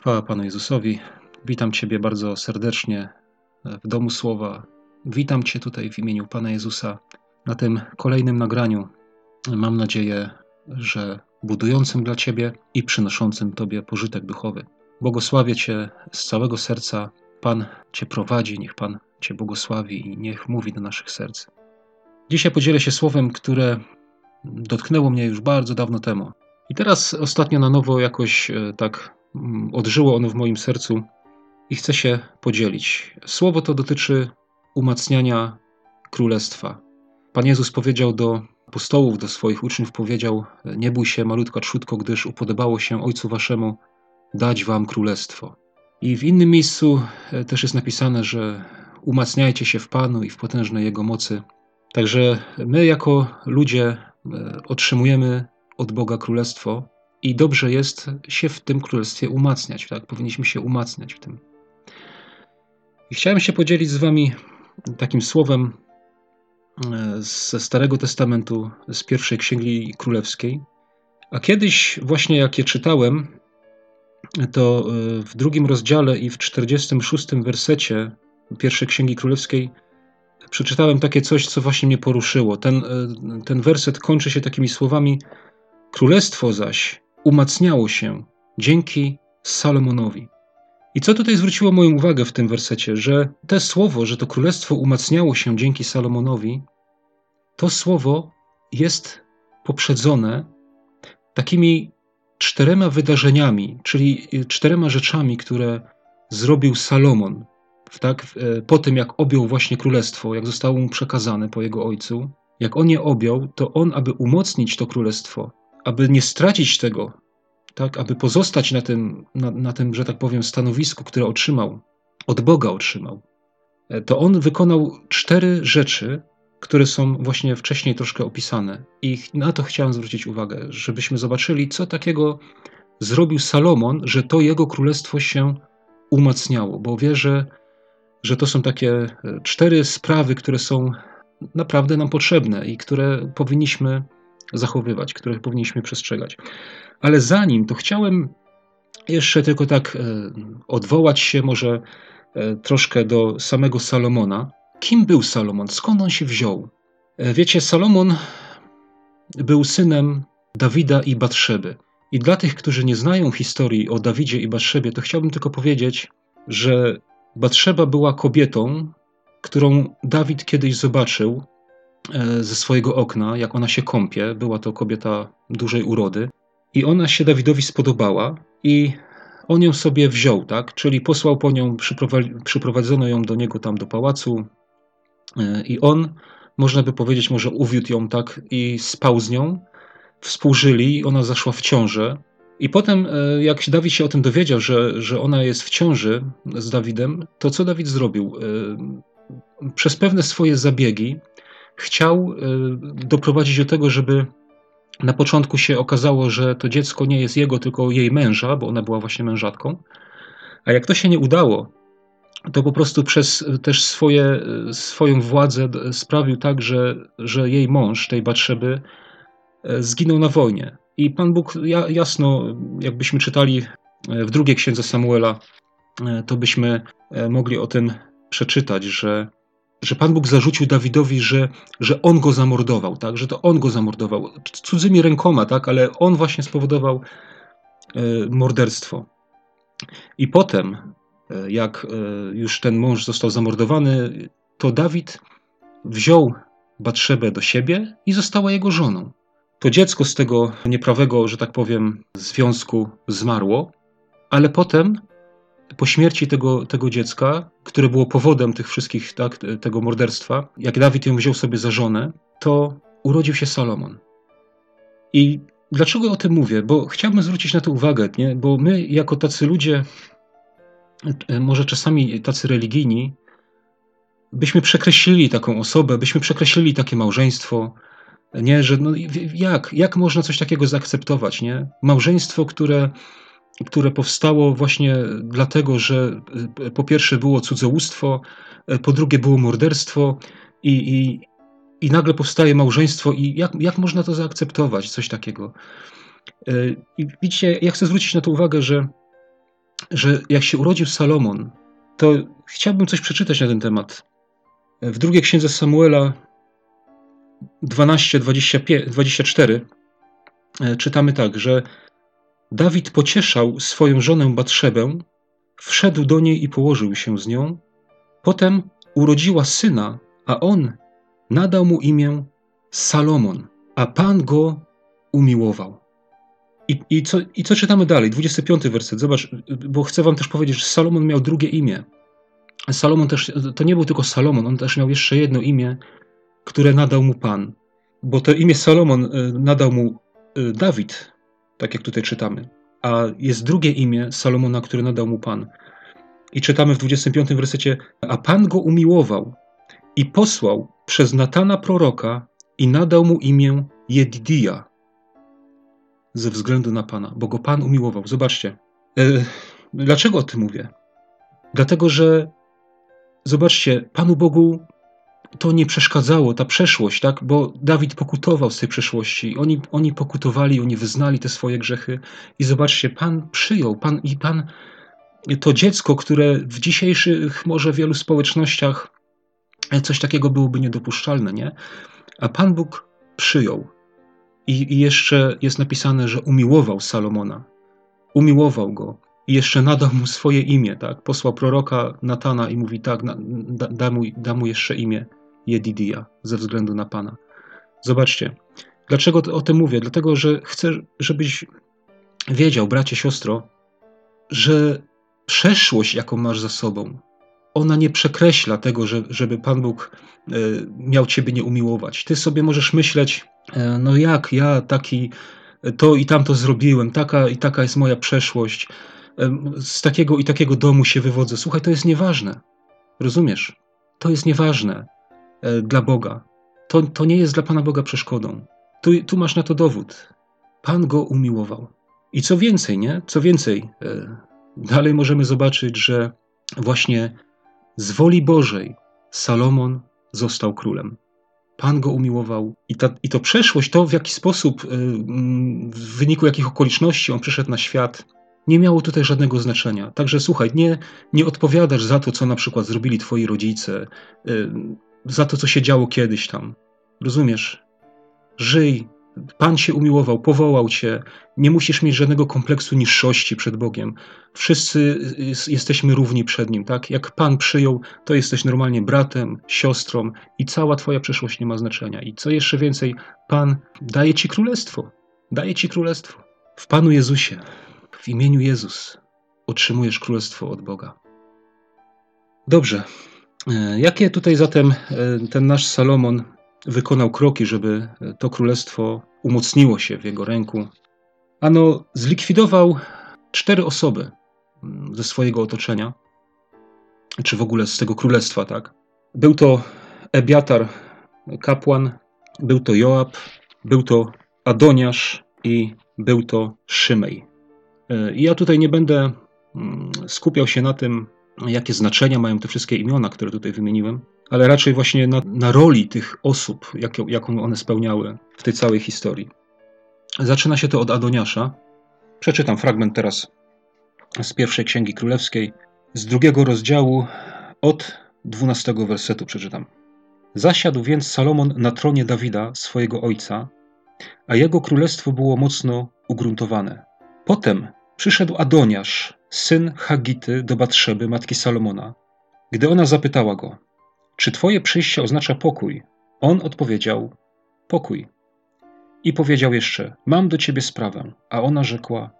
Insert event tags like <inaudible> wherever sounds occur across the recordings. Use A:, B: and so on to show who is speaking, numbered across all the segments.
A: Chwała Panu Jezusowi. Witam Ciebie bardzo serdecznie w domu Słowa. Witam Cię tutaj w imieniu Pana Jezusa na tym kolejnym nagraniu. Mam nadzieję, że budującym dla Ciebie i przynoszącym Tobie pożytek duchowy. Błogosławię Cię z całego serca. Pan Cię prowadzi, niech Pan Cię błogosławi i niech mówi do naszych serc. Dzisiaj podzielę się słowem, które dotknęło mnie już bardzo dawno temu. I teraz ostatnio na nowo jakoś e, tak odżyło ono w moim sercu i chcę się podzielić. Słowo to dotyczy umacniania królestwa. Pan Jezus powiedział do apostołów, do swoich uczniów, powiedział: Nie bój się, malutka trzutko, gdyż upodobało się Ojcu Waszemu dać Wam królestwo. I w innym miejscu e, też jest napisane, że umacniajcie się w Panu i w potężnej Jego mocy. Także my, jako ludzie, e, otrzymujemy od Boga królestwo i dobrze jest się w tym królestwie umacniać. Tak? Powinniśmy się umacniać w tym. I chciałem się podzielić z Wami takim słowem e, ze Starego Testamentu, z pierwszej księgi królewskiej. A kiedyś, właśnie jak je czytałem, to e, w drugim rozdziale i w 46 wersecie pierwszej księgi królewskiej przeczytałem takie coś, co właśnie mnie poruszyło. Ten, e, ten werset kończy się takimi słowami: Królestwo zaś umacniało się dzięki Salomonowi. I co tutaj zwróciło moją uwagę w tym wersecie, że te słowo, że to królestwo umacniało się dzięki Salomonowi, to słowo jest poprzedzone takimi czterema wydarzeniami, czyli czterema rzeczami, które zrobił Salomon. Tak, po tym, jak objął właśnie królestwo, jak zostało mu przekazane po jego ojcu, jak on je objął, to on, aby umocnić to królestwo, aby nie stracić tego, tak, aby pozostać na tym, na, na tym, że tak powiem, stanowisku, które otrzymał, od Boga otrzymał, e, to on wykonał cztery rzeczy, które są właśnie wcześniej troszkę opisane. I na to chciałem zwrócić uwagę, żebyśmy zobaczyli, co takiego zrobił Salomon, że to jego królestwo się umacniało, bo wierzę, że to są takie e, cztery sprawy, które są naprawdę nam potrzebne i które powinniśmy zachowywać, które powinniśmy przestrzegać. Ale zanim to chciałem jeszcze tylko tak e, odwołać się może e, troszkę do samego Salomona. Kim był Salomon? Skąd on się wziął? E, wiecie, Salomon był synem Dawida i Batrzeby. I dla tych, którzy nie znają historii o Dawidzie i Batrzebie, to chciałbym tylko powiedzieć, że Batrzeba była kobietą, którą Dawid kiedyś zobaczył ze swojego okna, jak ona się kąpie. Była to kobieta dużej urody. I ona się Dawidowi spodobała i on ją sobie wziął, tak? Czyli posłał po nią, przyprowadzono ją do niego tam do pałacu e, i on, można by powiedzieć, może uwiódł ją tak i spał z nią. Współżyli ona zaszła w ciążę. I potem, e, jak Dawid się o tym dowiedział, że, że ona jest w ciąży z Dawidem, to co Dawid zrobił? Przez pewne swoje zabiegi chciał y, doprowadzić do tego, żeby na początku się okazało, że to dziecko nie jest jego, tylko jej męża, bo ona była właśnie mężatką. A jak to się nie udało, to po prostu przez też swoje, swoją władzę sprawił tak, że, że jej mąż, tej Batrzeby, e, zginął na wojnie. I Pan Bóg jasno, jakbyśmy czytali e, w drugiej księdze Samuela, e, to byśmy mogli o tym przeczytać, że że Pan Bóg zarzucił Dawidowi, że, że on go zamordował, tak? że to on go zamordował cudzymi rękoma, tak? ale on właśnie spowodował e, morderstwo. I potem, e, jak e, już ten mąż został zamordowany, to Dawid wziął Batrzebę do siebie i została jego żoną. To dziecko z tego nieprawego, że tak powiem, związku zmarło, ale potem po śmierci tego, tego dziecka, które było powodem tych wszystkich, tak, tego morderstwa, jak Dawid ją wziął sobie za żonę, to urodził się Salomon. I dlaczego o tym mówię? Bo chciałbym zwrócić na to uwagę, nie? bo my, jako tacy ludzie, e, może czasami tacy religijni, byśmy przekreślili taką osobę, byśmy przekreślili takie małżeństwo, nie, że no, jak, jak można coś takiego zaakceptować, nie? Małżeństwo, które które powstało właśnie dlatego, że e, po pierwsze było cudzołóstwo, e, po drugie było morderstwo i, i, i nagle powstaje małżeństwo i jak, jak można to zaakceptować, coś takiego. E, I widzicie, ja chcę zwrócić na to uwagę, że że jak się urodził Salomon, to chciałbym coś przeczytać na ten temat. W drugiej księdze Samuela 12, 25, 24 czytamy tak, że Dawid pocieszał swoją żonę Batrzebę, wszedł do niej i położył się z nią. Potem urodziła syna, a on nadał mu imię Salomon, a Pan go umiłował. I, i, co, I co czytamy dalej? 25 werset. Zobacz, bo chcę wam też powiedzieć, że Salomon miał drugie imię. Salomon też, to nie był tylko Salomon, on też miał jeszcze jedno imię, które nadał mu Pan. Bo to imię Salomon y, nadał mu y, Dawid, tak jak tutaj czytamy. A jest drugie imię Salomona, które nadał mu Pan. I czytamy w 25 wersecie: A Pan go umiłował i posłał przez Natana proroka i nadał mu imię Jeddia ze względu na Pana, bo go Pan umiłował. Zobaczcie. E, dlaczego o tym mówię? Dlatego, że zobaczcie, Panu Bogu to nie przeszkadzało, ta przeszłość, tak? Bo Dawid pokutował z tej przeszłości. Oni, oni pokutowali, oni wyznali te swoje grzechy. I zobaczcie, Pan przyjął, Pan i Pan to dziecko, które w dzisiejszych może wielu społecznościach coś takiego byłoby niedopuszczalne, nie? A Pan Bóg przyjął. I, I jeszcze jest napisane, że umiłował Salomona. Umiłował go. I jeszcze nadał mu swoje imię, tak? Posłał proroka Natana i mówi tak, da, da, mu, da mu jeszcze imię Jedidia ze względu na Pana. Zobaczcie, dlaczego o tym mówię? Dlatego, że chcę, żebyś wiedział, bracie, siostro, że przeszłość, jaką masz za sobą, ona nie przekreśla tego, że, żeby Pan Bóg e, miał ciebie nie umiłować. Ty sobie możesz myśleć, e, no jak ja taki to i tamto zrobiłem, taka i taka jest moja przeszłość, e, z takiego i takiego domu się wywodzę. Słuchaj, to jest nieważne. Rozumiesz? To jest nieważne dla Boga. To, to nie jest dla Pana Boga przeszkodą. Tu, tu masz na to dowód. Pan go umiłował. I co więcej, nie? Co więcej, dalej możemy zobaczyć, że właśnie z woli Bożej Salomon został królem. Pan go umiłował i, ta, i to przeszłość, to w jaki sposób, mm, w wyniku jakich okoliczności on przyszedł na świat, nie miało tutaj żadnego znaczenia. Także słuchaj, nie, nie odpowiadasz za to, co na przykład zrobili twoi rodzice, za to, co się działo kiedyś tam. Rozumiesz? Żyj Pan się umiłował, powołał cię. Nie musisz mieć żadnego kompleksu niższości przed Bogiem. Wszyscy jesteśmy równi przed Nim, tak? Jak Pan przyjął, to jesteś normalnie bratem, siostrą i cała twoja przeszłość nie ma znaczenia. I co jeszcze więcej, Pan daje ci królestwo. Daje ci królestwo. W Panu Jezusie, w imieniu Jezus otrzymujesz królestwo od Boga. Dobrze. E, jakie tutaj zatem e, ten nasz Salomon wykonał kroki, żeby to królestwo umocniło się w jego ręku. Ano, zlikwidował cztery osoby mm, ze swojego otoczenia, czy w ogóle z tego królestwa, tak? Był to Ebiatar, kapłan, był to Joab, był to Adoniasz i był to Szymej. E, ja tutaj nie będę mm, skupiał się na tym, jakie znaczenia mają te wszystkie imiona, które tutaj wymieniłem, ale raczej właśnie na, na roli tych osób, jaką, jaką one spełniały w tej całej historii. Zaczyna się to od Adoniasza. Przeczytam fragment teraz z pierwszej księgi królewskiej, z drugiego rozdziału, od dwunastego wersetu przeczytam. Zasiadł więc Salomon na tronie Dawida, swojego ojca, a jego królestwo było mocno ugruntowane. Potem przyszedł Adoniasz, syn Hagity, do Batrzeby, matki Salomona. Gdy ona zapytała go, czy twoje przyjście oznacza pokój? On odpowiedział, pokój. I powiedział jeszcze, mam do ciebie sprawę. A ona rzekła,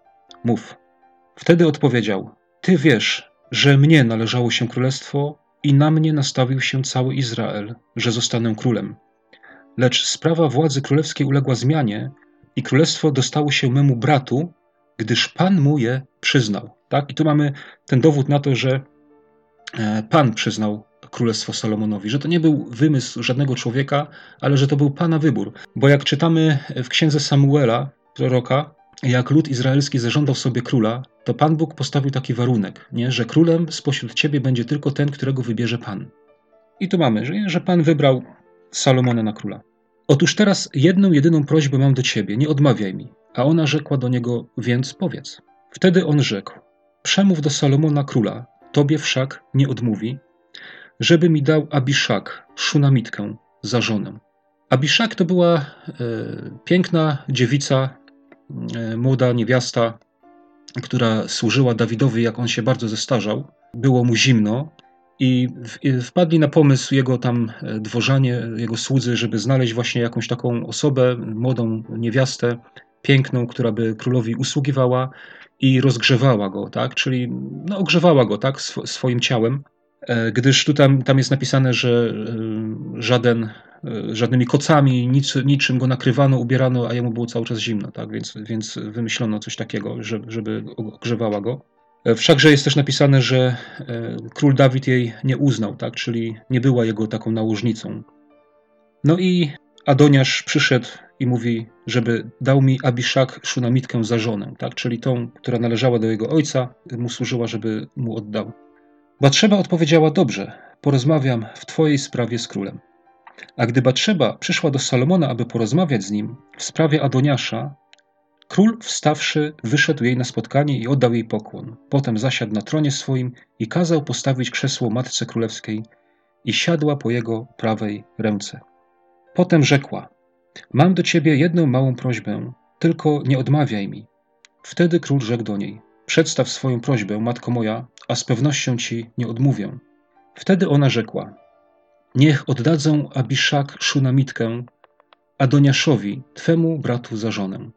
A: mów. Wtedy odpowiedział, ty wiesz, że mnie należało się królestwo i na mnie nastawił się cały Izrael, że zostanę królem. Lecz sprawa władzy królewskiej uległa zmianie i królestwo dostało się memu bratu, gdyż Pan mu je przyznał. Tak? I tu mamy ten dowód na to, że e, Pan przyznał Królestwo Salomonowi, że to nie był wymysł żadnego człowieka, ale że to był Pana wybór. Bo jak czytamy w księdze Samuela, proroka, jak lud izraelski zażądał sobie króla, to Pan Bóg postawił taki warunek, nie? że królem spośród ciebie będzie tylko ten, którego wybierze Pan. I tu mamy, że, że Pan wybrał Salomona na króla. Otóż teraz jedną, jedyną prośbę mam do ciebie, nie odmawiaj mi. A ona rzekła do niego, więc powiedz. Wtedy on rzekł, Przemów do Salomona króla, tobie wszak nie odmówi, żeby mi dał Abiszak, szunamitkę, za żonę. Abiszak to była e, piękna dziewica, e, młoda niewiasta, która służyła Dawidowi, jak on się bardzo zestarzał. Było mu zimno i wpadli na pomysł jego tam e, dworzanie, jego słudzy, żeby znaleźć właśnie jakąś taką osobę, młodą niewiastę, piękną, która by królowi usługiwała i rozgrzewała go, tak? Czyli no, ogrzewała go tak? swoim ciałem. E, gdyż tu tam, tam jest napisane, że e, żaden, e, żadnymi kocami, nic, niczym go nakrywano, ubierano, a jemu było cały czas zimno, tak? więc, więc wymyślono coś takiego, żeby, żeby ogrzewała go. Wszakże jest też napisane, że król Dawid jej nie uznał, tak? czyli nie była jego taką nałożnicą. No i Adoniasz przyszedł i mówi, żeby dał mi Abiszak szunamitkę za żonę, tak? czyli tą, która należała do jego ojca, mu służyła, żeby mu oddał. Batrzeba odpowiedziała: Dobrze, porozmawiam w twojej sprawie z królem. A gdy Batrzeba przyszła do Salomona, aby porozmawiać z nim w sprawie Adoniasza, król wstawszy wyszedł jej na spotkanie i oddał jej pokłon. Potem zasiadł na tronie swoim i kazał postawić krzesło matce królewskiej i siadła po jego prawej ręce. Potem rzekła: Mam do ciebie jedną małą prośbę, tylko nie odmawiaj mi. Wtedy król rzekł do niej: Przedstaw swoją prośbę, matko moja, a z pewnością ci nie odmówię. Wtedy ona rzekła: Niech oddadzą Abiszak szunamitkę Adoniaszowi, twemu bratu za żonę.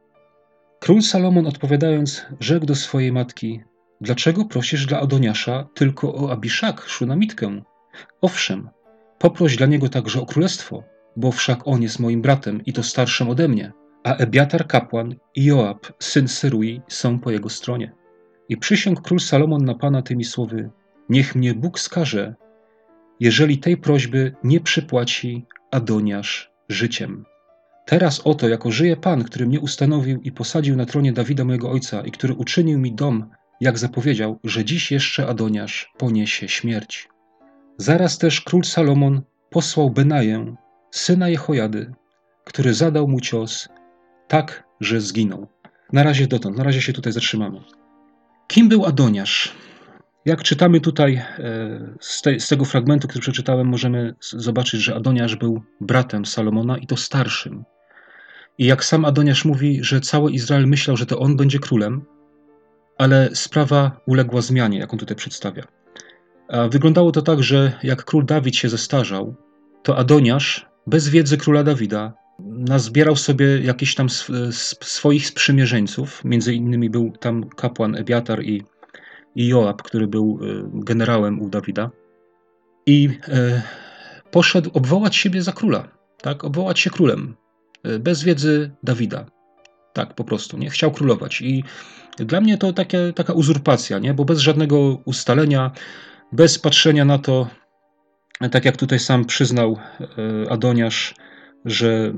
A: Król Salomon odpowiadając, rzekł do swojej matki: Dlaczego prosisz dla Adoniasza tylko o Abiszak, szunamitkę? Owszem, poproś dla niego także o królestwo, bo wszak on jest moim bratem i to starszym ode mnie, a Ebiatar kapłan i Joab, syn Syrui, są po jego stronie. I przysiągł król Salomon na Pana tymi słowy: Niech mnie Bóg skaże, jeżeli tej prośby nie przypłaci Adoniasz życiem. Teraz oto, jako żyje Pan, który mnie ustanowił i posadził na tronie Dawida mojego ojca i który uczynił mi dom, jak zapowiedział, że dziś jeszcze Adoniasz poniesie śmierć. Zaraz też król Salomon posłał Benaję, syna Jehojady, który zadał mu cios tak, że zginął. Na razie dotąd, na razie się tutaj zatrzymamy. Kim był Adoniasz? Jak czytamy tutaj e, z, te, z, tego fragmentu, który przeczytałem, możemy zobaczyć, że Adoniasz był bratem Salomona i to starszym. I jak sam Adoniasz mówi, że cały Izrael myślał, że to on będzie królem, ale sprawa uległa zmianie, jaką tutaj przedstawia. A wyglądało to tak, że jak król Dawid się zestarzał, to Adoniasz, bez wiedzy króla Dawida, nazbierał sobie jakiś tam swoich sprzymierzeńców. Między innymi był tam kapłan Ebiatar i, i Joab, który był e, generałem u Dawida. I e, poszedł obwołać siebie za króla, tak? Obwołać się królem, e, bez wiedzy Dawida. Tak, po prostu, nie? Chciał królować. I dla mnie to takie, taka uzurpacja, nie? Bo bez żadnego ustalenia, bez patrzenia na to, tak jak tutaj sam przyznał Adoniasz, że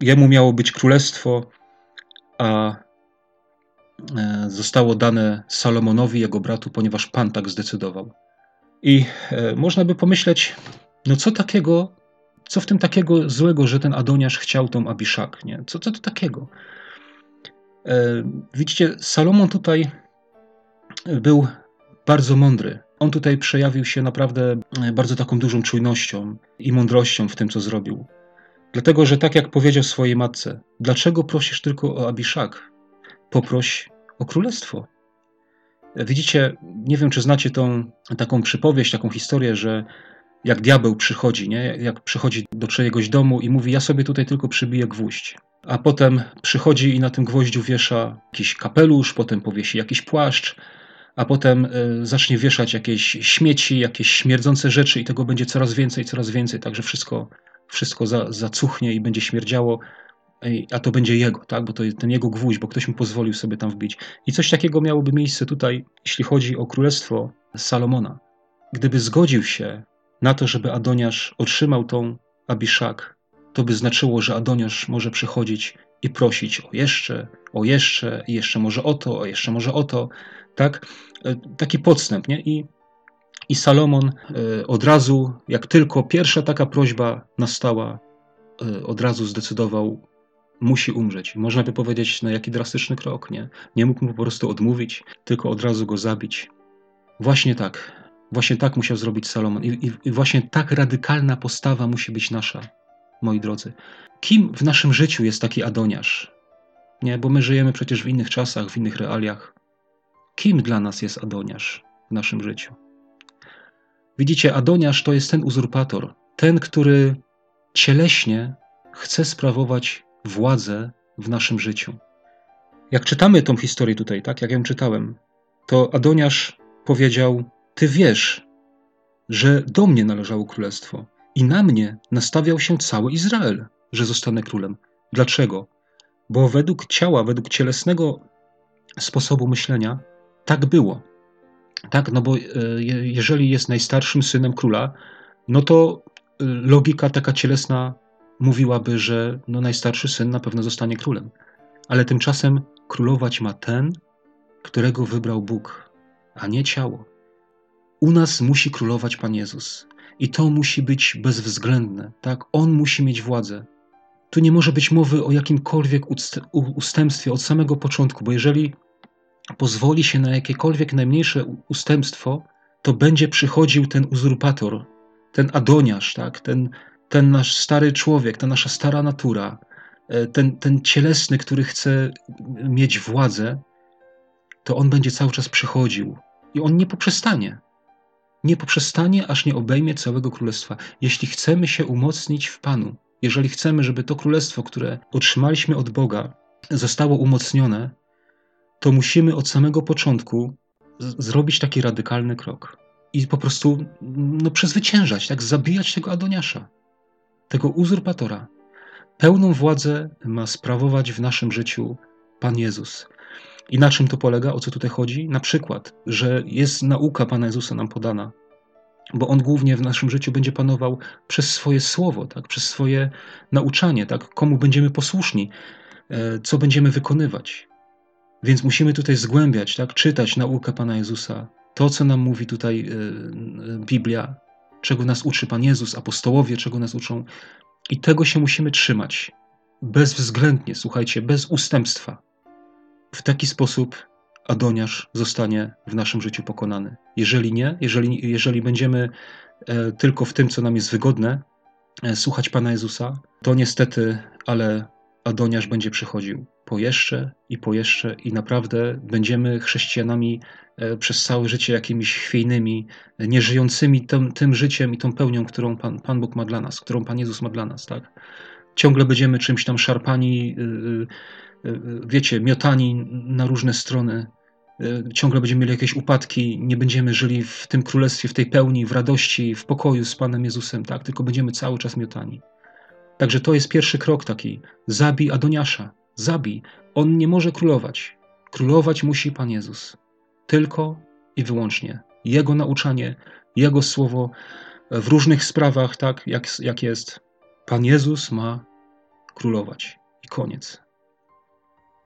A: jemu miało być królestwo, a e, zostało dane Salomonowi, jego bratu, ponieważ Pan tak zdecydował. I e, można by pomyśleć, no co takiego, co w tym takiego złego, że ten Adoniasz chciał tą Abiszak, nie? Co, co to takiego? E, widzicie, Salomon tutaj był bardzo mądry. On tutaj przejawił się naprawdę bardzo taką dużą czujnością i mądrością w tym, co zrobił. Dlatego, że tak jak powiedział swojej matce, dlaczego prosisz tylko o Abiszak? Poproś o królestwo. Widzicie, nie wiem, czy znacie tą taką przypowieść, taką historię, że jak diabeł przychodzi, nie? jak przychodzi do czyjegoś domu i mówi: Ja sobie tutaj tylko przybiję gwóźdź. A potem przychodzi i na tym gwoździu wiesza jakiś kapelusz, potem powiesi jakiś płaszcz, a potem y, zacznie wieszać jakieś śmieci, jakieś śmierdzące rzeczy, i tego będzie coraz więcej, coraz więcej. Także wszystko wszystko za, zacuchnie i będzie śmierdziało, a to będzie jego, tak? bo to jest ten jego gwóźdź, bo ktoś mu pozwolił sobie tam wbić. I coś takiego miałoby miejsce tutaj, jeśli chodzi o królestwo Salomona. Gdyby zgodził się na to, żeby Adoniasz otrzymał tą Abiszak, to by znaczyło, że Adoniasz może przychodzić i prosić o jeszcze, o jeszcze, i jeszcze może o to, o jeszcze może o to, tak? E, taki podstęp, nie? I i Salomon e, od razu, jak tylko pierwsza taka prośba nastała, e, od razu zdecydował musi umrzeć. Można by powiedzieć, no jaki drastyczny krok, nie? Nie mógł mu po prostu odmówić, tylko od razu go zabić. Właśnie tak. Właśnie tak musiał zrobić Salomon. I, i, I, właśnie tak radykalna postawa musi być nasza, moi drodzy. Kim w naszym życiu jest taki Adoniasz? Nie, bo my żyjemy przecież w innych czasach, w innych realiach. Kim dla nas jest Adoniasz w naszym życiu? Widzicie, Adoniasz to jest ten uzurpator, ten, który cieleśnie chce sprawować władzę w naszym życiu. Jak czytamy tą historię tutaj, tak jak ją czytałem, to Adoniasz powiedział: Ty wiesz, że do mnie należało królestwo i na mnie nastawiał się cały Izrael, że zostanę królem. Dlaczego? Bo według ciała, według cielesnego sposobu myślenia, tak było. Tak, no bo e, jeżeli jest najstarszym synem króla, no to e, logika taka cielesna mówiłaby, że no najstarszy syn na pewno zostanie królem. Ale tymczasem królować ma ten, którego wybrał Bóg, a nie ciało. U nas musi królować Pan Jezus. I to musi być bezwzględne, tak? On musi mieć władzę. Tu nie może być mowy o jakimkolwiek ustępstwie od samego początku, bo jeżeli pozwoli się na jakiekolwiek najmniejsze ustępstwo, to będzie przychodził ten uzurpator, ten adoniarz, tak? ten, ten nasz stary człowiek, ta nasza stara natura, e, ten, ten cielesny, który chce mieć władzę, to on będzie cały czas przychodził i on nie poprzestanie. Nie poprzestanie, aż nie obejmie całego królestwa. Jeśli chcemy się umocnić w Panu, jeżeli chcemy, żeby to królestwo, które otrzymaliśmy od Boga, zostało umocnione, to musimy od samego początku zrobić taki radykalny krok i po prostu no, przezwyciężać, tak, zabijać tego Adoniasza, tego uzurpatora. Pełną władzę ma sprawować w naszym życiu Pan Jezus. I na czym to polega? O co tutaj chodzi? Na przykład, że jest nauka Pana Jezusa nam podana, bo On głównie w naszym życiu będzie panował przez swoje słowo, tak? przez swoje nauczanie, tak? komu będziemy posłuszni, e, co będziemy wykonywać. Więc musimy tutaj zgłębiać, tak? czytać naukę Pana Jezusa, to, co nam mówi tutaj e, Biblia, czego nas uczy Pan Jezus, apostołowie, czego nas uczą. I tego się musimy trzymać. Bezwzględnie, słuchajcie, bez ustępstwa. W taki sposób Adoniasz zostanie w naszym życiu pokonany. Jeżeli nie, jeżeli, jeżeli będziemy e, tylko w tym, co nam jest wygodne, e, słuchać Pana Jezusa, to niestety, ale Adoniasz będzie przychodził po jeszcze i po jeszcze i naprawdę będziemy chrześcijanami e, przez całe życie jakimiś chwiejnymi, nieżyjącymi tym, tym życiem i tą pełnią, którą Pan, Pan Bóg ma dla nas, którą Pan Jezus ma dla nas, tak? Ciągle będziemy czymś tam szarpani, wiecie, miotani na różne strony, E, ciągle będziemy mieli jakieś upadki, nie będziemy żyli w tym królestwie, w tej pełni, w radości, w pokoju z Panem Jezusem, tak? Tylko będziemy cały czas miotani. Także to jest pierwszy krok taki. Zabij Adoniasza. Zabij. On nie może królować. Królować musi Pan Jezus. Tylko i wyłącznie. Jego nauczanie, Jego słowo w różnych sprawach, tak jak, jak jest. Pan Jezus ma królować. I koniec.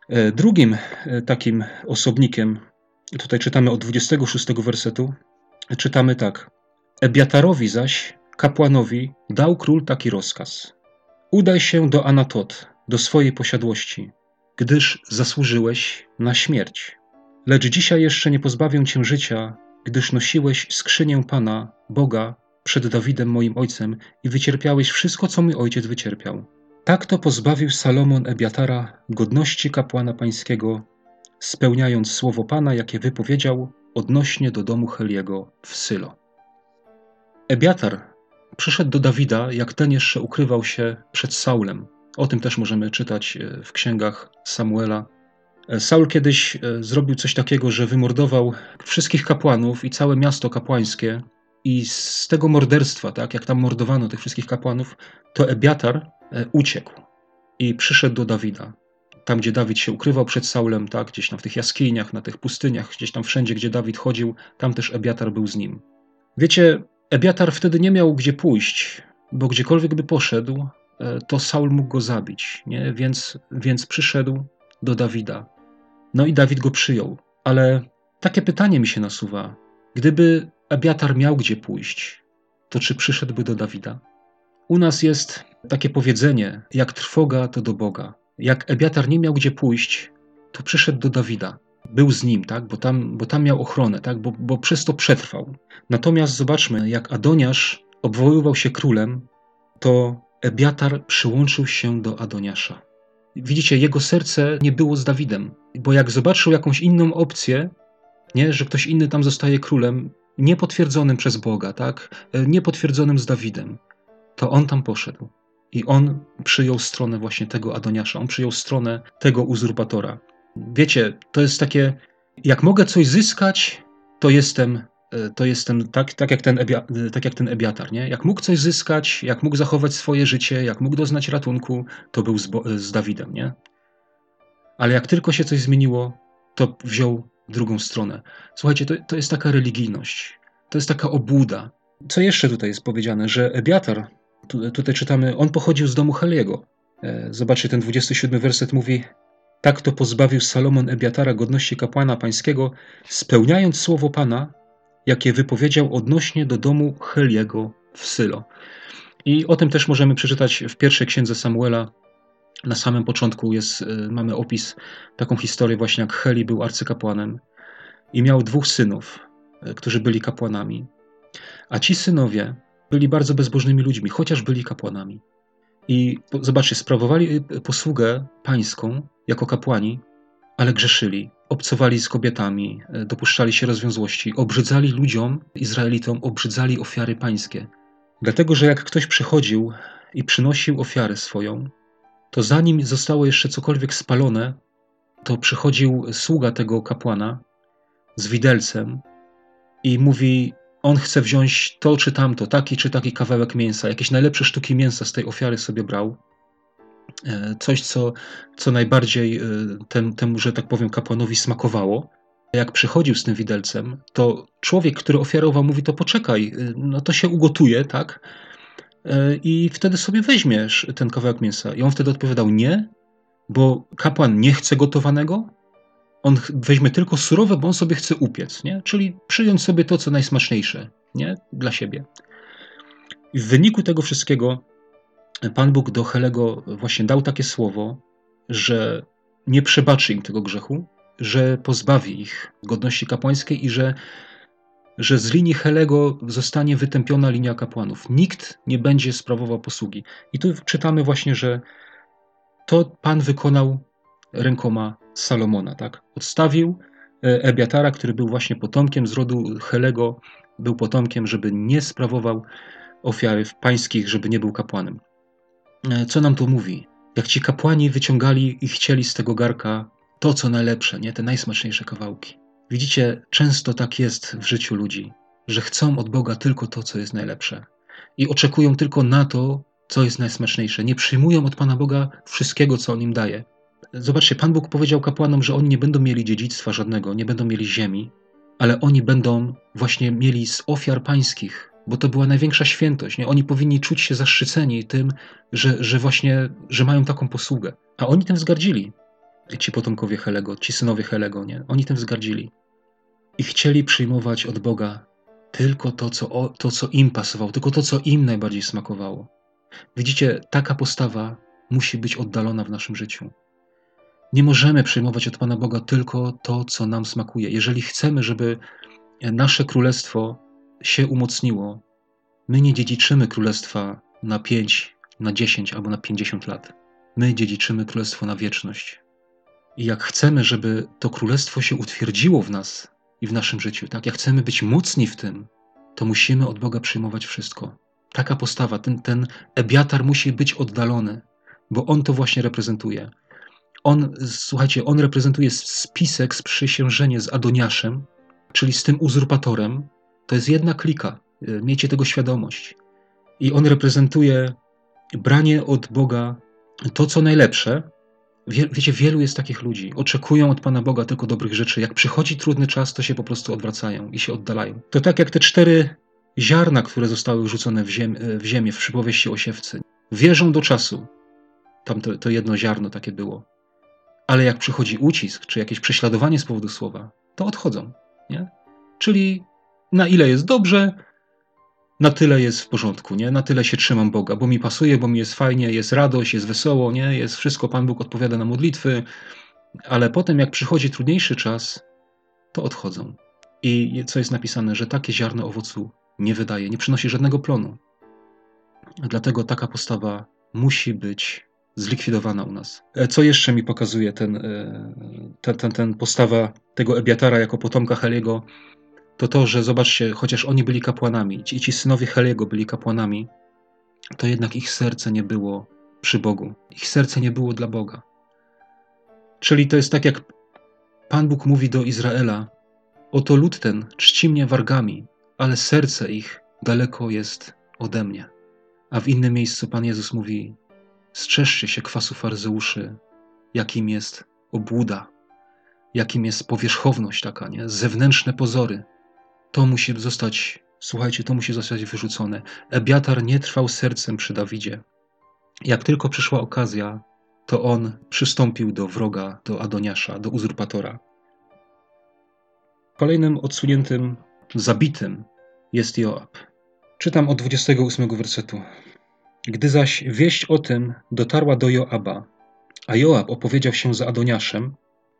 A: E, drugim e, takim osobnikiem, tutaj czytamy od 26 wersetu, czytamy tak. Ebiatarowi zaś, kapłanowi, dał król taki rozkaz. Udaj się do Anatot, do swojej posiadłości, gdyż zasłużyłeś na śmierć. Lecz dzisiaj jeszcze nie pozbawię cię życia, gdyż nosiłeś skrzynię Pana, Boga, przed Dawidem moim ojcem i wycierpiałeś wszystko, co mój ojciec wycierpiał. Tak to pozbawił Salomon Ebiatara godności kapłana pańskiego, spełniając słowo Pana, jakie wypowiedział odnośnie do domu Heliego w Sylo. Ebiatar przyszedł do Dawida, jak ten jeszcze ukrywał się przed Saulem. O tym też możemy czytać e, w księgach Samuela. E, Saul kiedyś e, zrobił coś takiego, że wymordował wszystkich kapłanów i całe miasto kapłańskie. I z tego morderstwa, tak jak tam mordowano tych wszystkich kapłanów, to Ebiatar uciekł i przyszedł do Dawida. Tam, gdzie Dawid się ukrywał przed Saulem, tak, gdzieś tam w tych jaskiniach, na tych pustyniach, gdzieś tam wszędzie, gdzie Dawid chodził, tam też Ebiatar był z nim. Wiecie, Ebiatar wtedy nie miał gdzie pójść, bo gdziekolwiek by poszedł, e, to Saul mógł go zabić, nie? Więc, więc przyszedł do Dawida. No i Dawid go przyjął. Ale takie pytanie mi się nasuwa. Gdyby Ebiatar miał gdzie pójść, to czy przyszedłby do Dawida? U nas jest takie powiedzenie, jak trwoga to do Boga. jak Ebiatar nie miał gdzie pójść, to przyszedł do Dawida. Był z nim, tak? bo, tam, bo tam miał ochronę, tak? bo, bo przez to przetrwał. Natomiast zobaczmy, jak Adoniasz obwoływał się królem, to Ebiatar przyłączył się do Adoniasza. Widzicie, jego serce nie było z Dawidem, bo jak zobaczył jakąś inną opcję, nie, że ktoś inny tam zostaje królem, niepotwierdzonym przez Boga, tak, niepotwierdzonym z Dawidem, to on tam poszedł. I on przyjął stronę właśnie tego Adoniasza, on przyjął stronę tego uzurpatora. Wiecie, to jest takie, jak mogę coś zyskać, to jestem, e, to jestem tak, tak, jak ten ebia, e, tak jak ten Ebiatar. Nie? Jak mógł coś zyskać, jak mógł zachować swoje życie, jak mógł doznać ratunku, to był z, e, z Dawidem. Nie? Ale jak tylko się coś zmieniło, to wziął drugą stronę. Słuchajcie, to, to jest taka religijność, to jest taka obłuda. Co jeszcze tutaj jest powiedziane, że Ebiatar, tu, tutaj czytamy, on pochodził z domu Heliego. Zobaczcie, ten 27 werset mówi: tak to pozbawił Salomon Ebiatara godności kapłana pańskiego, spełniając słowo Pana, jakie wypowiedział odnośnie do domu Heliego w Sylo. I o tym też możemy przeczytać w pierwszej księdze Samuela. Na samym początku jest, y, mamy opis, taką historię właśnie jak Heli był arcykapłanem i miał dwóch synów, y, którzy byli kapłanami. A ci synowie byli bardzo bezbożnymi ludźmi, chociaż byli kapłanami. I zobaczcie, sprawowali y, posługę pańską jako kapłani, ale grzeszyli, obcowali z kobietami, y, dopuszczali się rozwiązłości, obrzydzali ludziom, Izraelitom, obrzydzali ofiary pańskie. Dlatego, że jak ktoś przychodził i przynosił ofiarę swoją, to zanim zostało jeszcze cokolwiek spalone, to przychodził sługa tego kapłana z widelcem i mówi: on chce wziąć to czy tamto, taki czy taki kawałek mięsa, jakieś najlepsze sztuki mięsa z tej ofiary sobie brał. E, coś, co, co najbardziej e, tem, temu, że tak powiem, kapłanowi smakowało. Jak przychodził z tym widelcem, to człowiek, który ofiarował, mówi: To poczekaj, e, no to się ugotuje, tak? I wtedy sobie weźmiesz ten kawałek mięsa. I on wtedy odpowiadał: Nie, bo kapłan nie chce gotowanego, on weźmie tylko surowe, bo on sobie chce upiec, nie? czyli przyjąć sobie to, co najsmaczniejsze nie? dla siebie. I w wyniku tego wszystkiego Pan Bóg do Helego właśnie dał takie słowo, że nie przebaczy im tego grzechu, że pozbawi ich godności kapłańskiej i że, że z linii Helego zostanie wytępiona linia kapłanów. Nikt nie będzie sprawował posługi. I tu czytamy właśnie, że to Pan wykonał rękoma Salomona. Tak? Odstawił e, Ebiatara, który był właśnie potomkiem z rodu Helego, był potomkiem, żeby nie sprawował ofiary pańskich, żeby nie był kapłanem. E, co nam to mówi? Jak ci kapłani wyciągali i chcieli z tego garka to, co najlepsze, nie te najsmaczniejsze kawałki. Widzicie, często tak jest w życiu ludzi, że chcą od Boga tylko to, co jest najlepsze i oczekują tylko na to, co jest najsmaczniejsze. Nie przyjmują od Pana Boga wszystkiego, co On im daje. Zobaczcie, Pan Bóg powiedział kapłanom, że oni nie będą mieli dziedzictwa żadnego, nie będą mieli ziemi, ale oni będą właśnie mieli z ofiar pańskich, bo to była największa świętość. Nie? Oni powinni czuć się zaszczyceni tym, że, że właśnie, że mają taką posługę. A oni tym wzgardzili. Ci potomkowie Helego, ci synowie Helego, nie? Oni tym wzgardzili. I chcieli przyjmować od Boga tylko to co, to, co im pasowało, tylko to, co im najbardziej smakowało. Widzicie, taka postawa musi być oddalona w naszym życiu. Nie możemy przyjmować od Pana Boga tylko to, co nam smakuje. Jeżeli chcemy, żeby nasze królestwo się umocniło, my nie dziedziczymy królestwa na 5, na 10 albo na 50 lat. My dziedziczymy królestwo na wieczność. I jak chcemy, żeby to królestwo się utwierdziło w nas i w naszym życiu, tak, jak chcemy być mocni w tym, to musimy od Boga przyjmować wszystko. Taka postawa, ten, ten ebiatar musi być oddalony, bo on to właśnie reprezentuje on, słuchajcie, on reprezentuje spisek, sprzysiężenie z Adoniaszem, czyli z tym uzurpatorem. To jest jedna klika. E, miejcie tego świadomość. I on reprezentuje branie od Boga to, co najlepsze. Wie, wiecie, wielu jest takich ludzi. Oczekują od Pana Boga tylko dobrych rzeczy. Jak przychodzi trudny czas, to się po prostu odwracają i się oddalają. To tak jak te cztery ziarna, które zostały wrzucone w, ziem, e, w ziemię w przypowieści o siewcy. Wierzą do czasu. Tam to, to jedno ziarno takie było ale jak przychodzi ucisk czy jakieś prześladowanie z powodu słowa, to odchodzą. Nie? Czyli na ile jest dobrze, na tyle jest w porządku, nie? Na tyle się trzymam Boga, bo mi pasuje, bo mi jest fajnie, jest radość, jest wesoło, nie? Jest wszystko, Pan Bóg odpowiada na modlitwy, ale potem jak przychodzi trudniejszy czas, to odchodzą. I co jest napisane, że takie ziarno owocu nie wydaje, nie przynosi żadnego plonu. Dlatego taka postawa musi być zlikwidowana u nas. E, co jeszcze mi pokazuje ten, e, ten, ten, ten postawa tego Ebiatara jako potomka Heliego? To to, że zobaczcie, chociaż oni byli kapłanami, ci, ci synowie Heliego byli kapłanami, to jednak ich serce nie było przy Bogu. Ich serce nie było dla Boga. Czyli to jest tak, jak Pan Bóg mówi do Izraela: Oto lud ten czci mnie wargami, ale serce ich daleko jest ode mnie. A w innym miejscu Pan Jezus mówi: Strzeżcie się kwasu faryzeuszy, jakim jest obłuda, jakim jest powierzchowność taka, nie? zewnętrzne pozory. To musi zostać, słuchajcie, to musi zostać wyrzucone. Ebiatar nie trwał sercem przy Dawidzie. Jak tylko przyszła okazja, to on przystąpił do wroga, do Adoniasza, do uzurpatora. Kolejnym odsuniętym, zabitym jest Joab. Czytam od 28 wersetu. Gdy zaś wieść o tym dotarła do Joaba, a Joab opowiedział się za Adoniaszem,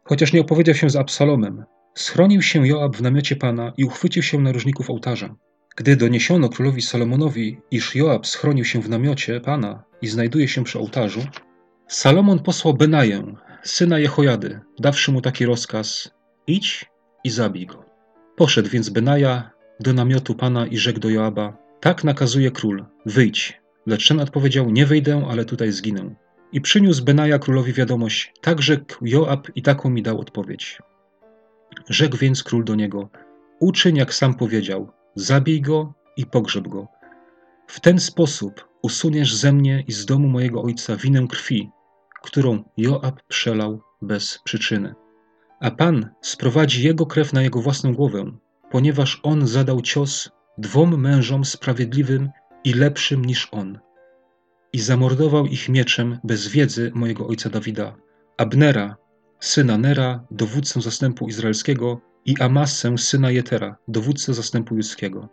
A: chociaż nie opowiedział się z Absalomem, schronił się Joab w namiocie Pana i uchwycił się narożników ołtarza. Gdy doniesiono królowi Salomonowi, iż Joab schronił się w namiocie Pana i znajduje się przy ołtarzu, Salomon posłał Benaję, syna Jehojady, dawszy mu taki rozkaz: idź i zabij go. Poszedł więc Benaja do namiotu Pana i rzekł do Joaba: Tak nakazuje król, wyjdź. Lecz ten odpowiedział: Nie wyjdę, ale tutaj zginę. I przyniósł Benaja królowi wiadomość: Tak rzekł Joab i taką mi dał odpowiedź. Rzekł więc król do niego: Uczyń jak sam powiedział, zabij go i pogrzeb go. W ten sposób usuniesz ze mnie i z domu mojego ojca winę krwi, którą Joab przelał bez przyczyny. A Pan sprowadzi jego krew na jego własną głowę, ponieważ on zadał cios dwom mężom sprawiedliwym i lepszym niż on. I zamordował ich mieczem bez wiedzy mojego ojca Dawida, Abnera, syna Nera, dowódcę zastępu izraelskiego, i Amasę, syna Jetera, dowódcę zastępu judzkiego.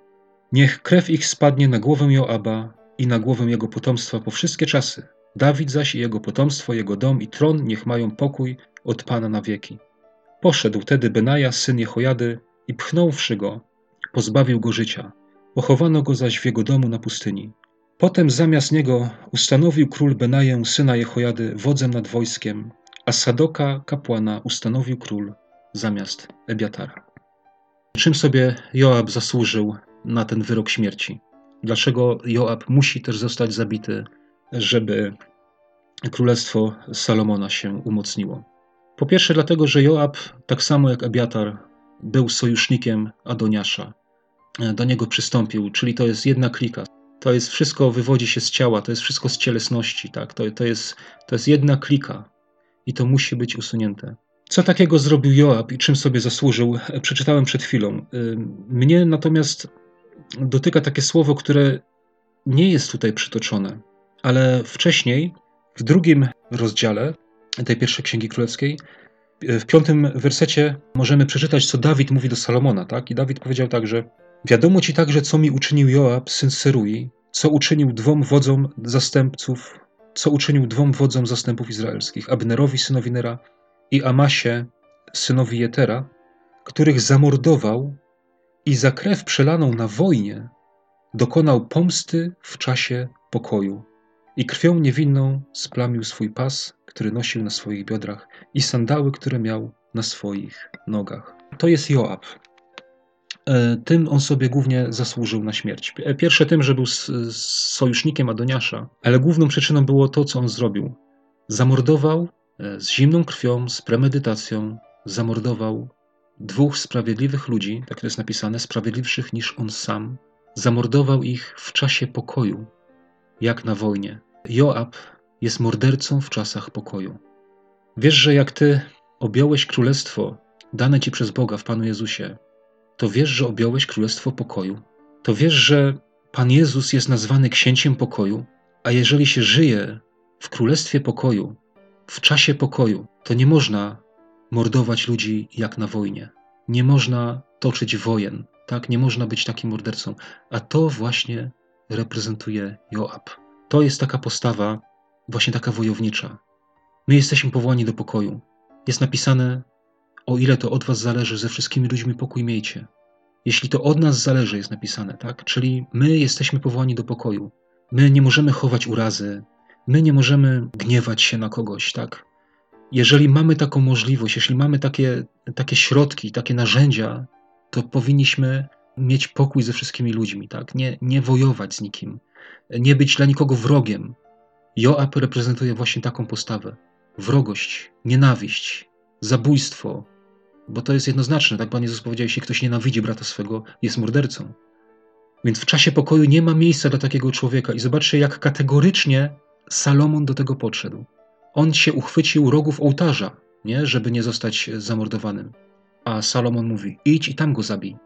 A: Niech krew ich spadnie na głowę Joaba i na głowę jego potomstwa po wszystkie czasy. Dawid zaś i jego potomstwo, jego dom i tron niech mają pokój od Pana na wieki. Poszedł tedy Benaja, syn Jehojady, i pchnąwszy go, pozbawił go życia. Pochowano go zaś w jego domu na pustyni. Potem zamiast niego ustanowił król Benaję, syna Jehojady, wodzem nad wojskiem, a Sadoka, kapłana, ustanowił król zamiast Ebiatara. Czym sobie Joab zasłużył na ten wyrok śmierci? Dlaczego Joab musi też zostać zabity, żeby królestwo Salomona się umocniło? Po pierwsze, dlatego, że Joab, tak samo jak Ebiatar, był sojusznikiem Adoniasza. Do niego przystąpił, czyli to jest jedna klika. To jest wszystko wywodzi się z ciała, to jest wszystko z cielesności, tak? To, to, jest, to jest jedna klika i to musi być usunięte. Co takiego zrobił Joab i czym sobie zasłużył, przeczytałem przed chwilą. Mnie natomiast dotyka takie słowo, które nie jest tutaj przytoczone, ale wcześniej, w drugim rozdziale tej pierwszej księgi królewskiej, w piątym wersecie możemy przeczytać, co Dawid mówi do Salomona. Tak? I Dawid powiedział tak, że wiadomo ci także, co mi uczynił Joab, syn Serui, co uczynił dwom wodzom zastępców, co uczynił dwom wodzom zastępów izraelskich, Abnerowi, synowi Nera i Amasie, synowi Jetera, których zamordował i za krew przelaną na wojnie dokonał pomsty w czasie pokoju i krwią niewinną splamił swój pas, który nosił na swoich biodrach i sandały, które miał na swoich nogach. To jest Joab. E, tym on sobie głównie zasłużył na śmierć. Pierwsze tym, że był sojusznikiem Adoniasza, ale główną przyczyną było to, co on zrobił. Zamordował e, z zimną krwią, z premedytacją, zamordował dwóch sprawiedliwych ludzi, tak to jest napisane, sprawiedliwszych niż on sam. Zamordował ich w czasie pokoju, jak na wojnie. Joab jest mordercą w czasach pokoju. Wiesz, że jak ty objąłeś królestwo dane ci przez Boga w Panu Jezusie, to wiesz, że objąłeś królestwo pokoju. To wiesz, że Pan Jezus jest nazwany księciem pokoju, a jeżeli się żyje w królestwie pokoju, w czasie pokoju, to nie można mordować ludzi jak na wojnie. Nie można toczyć wojen. tak? Nie można być takim mordercą. A to właśnie reprezentuje Joab. To jest taka postawa, właśnie taka wojownicza. My jesteśmy powołani do pokoju. Jest napisane, o ile to od was zależy, ze wszystkimi ludźmi pokój miejcie. Jeśli to od nas zależy, jest napisane, tak? Czyli my jesteśmy powołani do pokoju. My nie możemy chować urazy, my nie możemy gniewać się na kogoś, tak? Jeżeli mamy taką możliwość, jeśli mamy takie, takie środki, takie narzędzia, to powinniśmy mieć pokój ze wszystkimi ludźmi, tak? Nie, nie wojować z nikim, nie być dla nikogo wrogiem. Joab reprezentuje właśnie taką postawę. Wrogość, nienawiść, zabójstwo, bo to jest jednoznaczne, tak Pan Jezus powiedział, jeśli ktoś nienawidzi brata swego, jest mordercą. Więc w czasie pokoju nie ma miejsca dla takiego człowieka i zobaczcie, jak kategorycznie Salomon do tego podszedł. On się uchwycił rogów ołtarza, nie? żeby nie zostać zamordowanym. A Salomon mówi: idź i tam go zabij.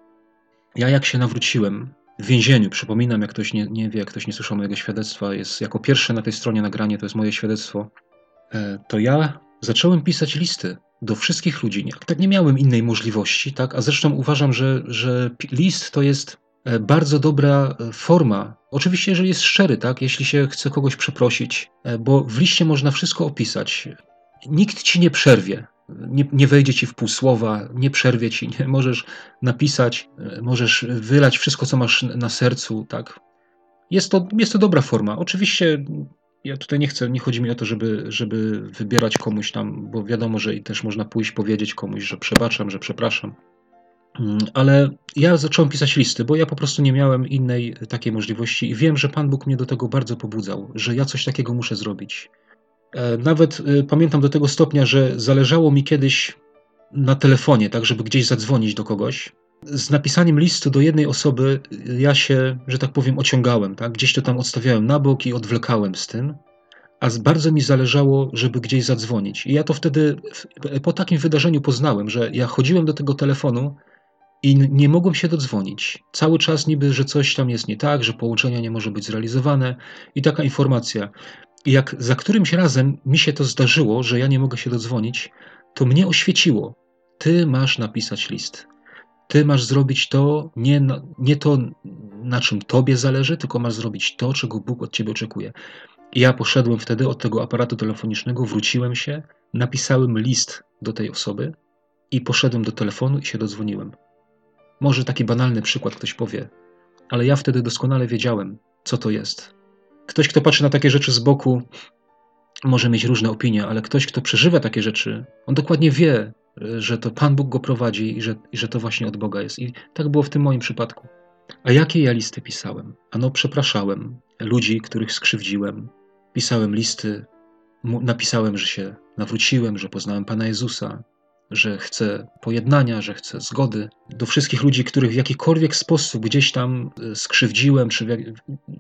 A: Ja, jak się nawróciłem w więzieniu, przypominam, jak ktoś nie, nie wie, jak ktoś nie słyszał mojego świadectwa, jest jako pierwsze na tej stronie nagranie, to jest moje świadectwo, e, to ja zacząłem pisać listy do wszystkich ludzi. Tak nie miałem innej możliwości, tak? A zresztą uważam, że, że list to jest e, bardzo dobra e, forma. Oczywiście, jeżeli jest szczery, tak? Jeśli się chce kogoś przeprosić, bo w liście można wszystko opisać. Nikt ci nie przerwie nie, nie wejdzie ci w pół słowa, nie przerwie ci, nie możesz napisać, e, możesz wylać wszystko, co masz na sercu, tak. Jest to, jest to dobra forma. Oczywiście ja tutaj nie chcę, nie chodzi mi o to, żeby, żeby wybierać komuś tam, bo wiadomo, że i też można pójść powiedzieć komuś, że przebaczam, że przepraszam. Mm, ale ja zacząłem pisać listy, bo ja po prostu nie miałem innej takiej możliwości i wiem, że Pan Bóg mnie do tego bardzo pobudzał, że ja coś takiego muszę zrobić. E, nawet e, pamiętam do tego stopnia, że zależało mi kiedyś na telefonie, tak, żeby gdzieś zadzwonić do kogoś. Z napisaniem listu do jednej osoby ja się, że tak powiem, ociągałem, tak? Gdzieś to tam odstawiałem na bok i odwlekałem z tym, a bardzo mi zależało, żeby gdzieś zadzwonić. I ja to wtedy po takim wydarzeniu poznałem, że ja chodziłem do tego telefonu i nie mogłem się dodzwonić. Cały czas niby, że coś tam jest nie tak, że połączenie nie może być zrealizowane i taka informacja. I jak za którymś razem mi się to zdarzyło, że ja nie mogę się dodzwonić, to mnie oświeciło. Ty masz napisać list. Ty masz zrobić to, nie, nie to, na czym tobie zależy, tylko masz zrobić to, czego Bóg od ciebie oczekuje. I ja poszedłem wtedy od tego aparatu telefonicznego, wróciłem się, napisałem list do tej osoby i poszedłem do telefonu i się dodzwoniłem. Może taki banalny przykład ktoś powie, ale ja wtedy doskonale wiedziałem, co to jest. Ktoś, kto patrzy na takie rzeczy z boku, może mieć różne opinie, ale ktoś, kto przeżywa takie rzeczy, on dokładnie wie, że to Pan Bóg go prowadzi i że, i że to właśnie od Boga jest. I tak było w tym moim przypadku. A jakie ja listy pisałem? Ano, przepraszałem ludzi, których skrzywdziłem. Pisałem listy, napisałem, że się nawróciłem, że poznałem Pana Jezusa, że chcę pojednania, że chcę zgody. Do wszystkich ludzi, których w jakikolwiek sposób gdzieś tam e, skrzywdziłem, czy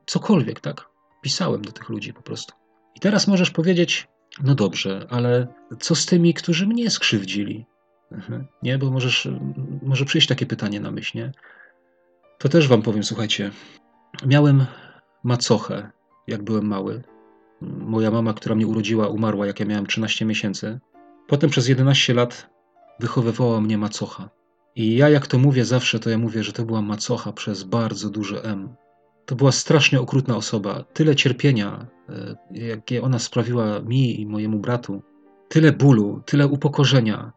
A: cokolwiek, tak? pisałem do tych ludzi po prostu. I teraz możesz powiedzieć, no dobrze, ale co z tymi, którzy mnie skrzywdzili? Mhm. Nie, bo możesz, może przyjść takie pytanie na myśl, nie? To też wam powiem, słuchajcie. Miałem macochę, jak byłem mały. Moja mama, która mnie urodziła, umarła, jak ja miałem 13 miesięcy. Potem przez 11 lat wychowywała mnie macocha. I ja, jak to mówię zawsze, to ja mówię, że to była macocha przez bardzo duże M. To była strasznie okrutna osoba. Tyle cierpienia, jakie ona sprawiła mi i mojemu bratu. Tyle bólu, tyle upokorzenia.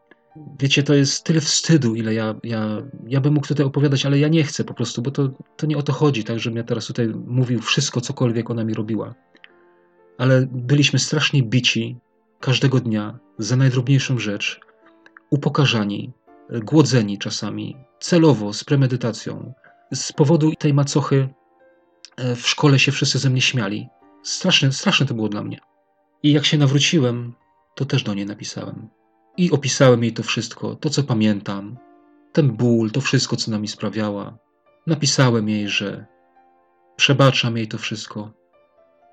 A: Wiecie, to jest tyle wstydu, ile ja, ja, ja bym mógł tutaj opowiadać, ale ja nie chcę po prostu, bo to, to nie o to chodzi, tak, żebym ja teraz tutaj mówił wszystko, cokolwiek ona mi robiła. Ale byliśmy strasznie bici każdego dnia za najdrobniejszą rzecz, upokarzani, głodzeni czasami, celowo, z premedytacją. Z powodu tej macochy E, w szkole się wszyscy ze mnie śmiali. Straszne, straszne to było dla mnie. I jak się nawróciłem, to też do niej napisałem. I opisałem jej to wszystko, to co pamiętam, ten ból, to wszystko, co nami sprawiała. Napisałem jej, że przebaczam jej to wszystko,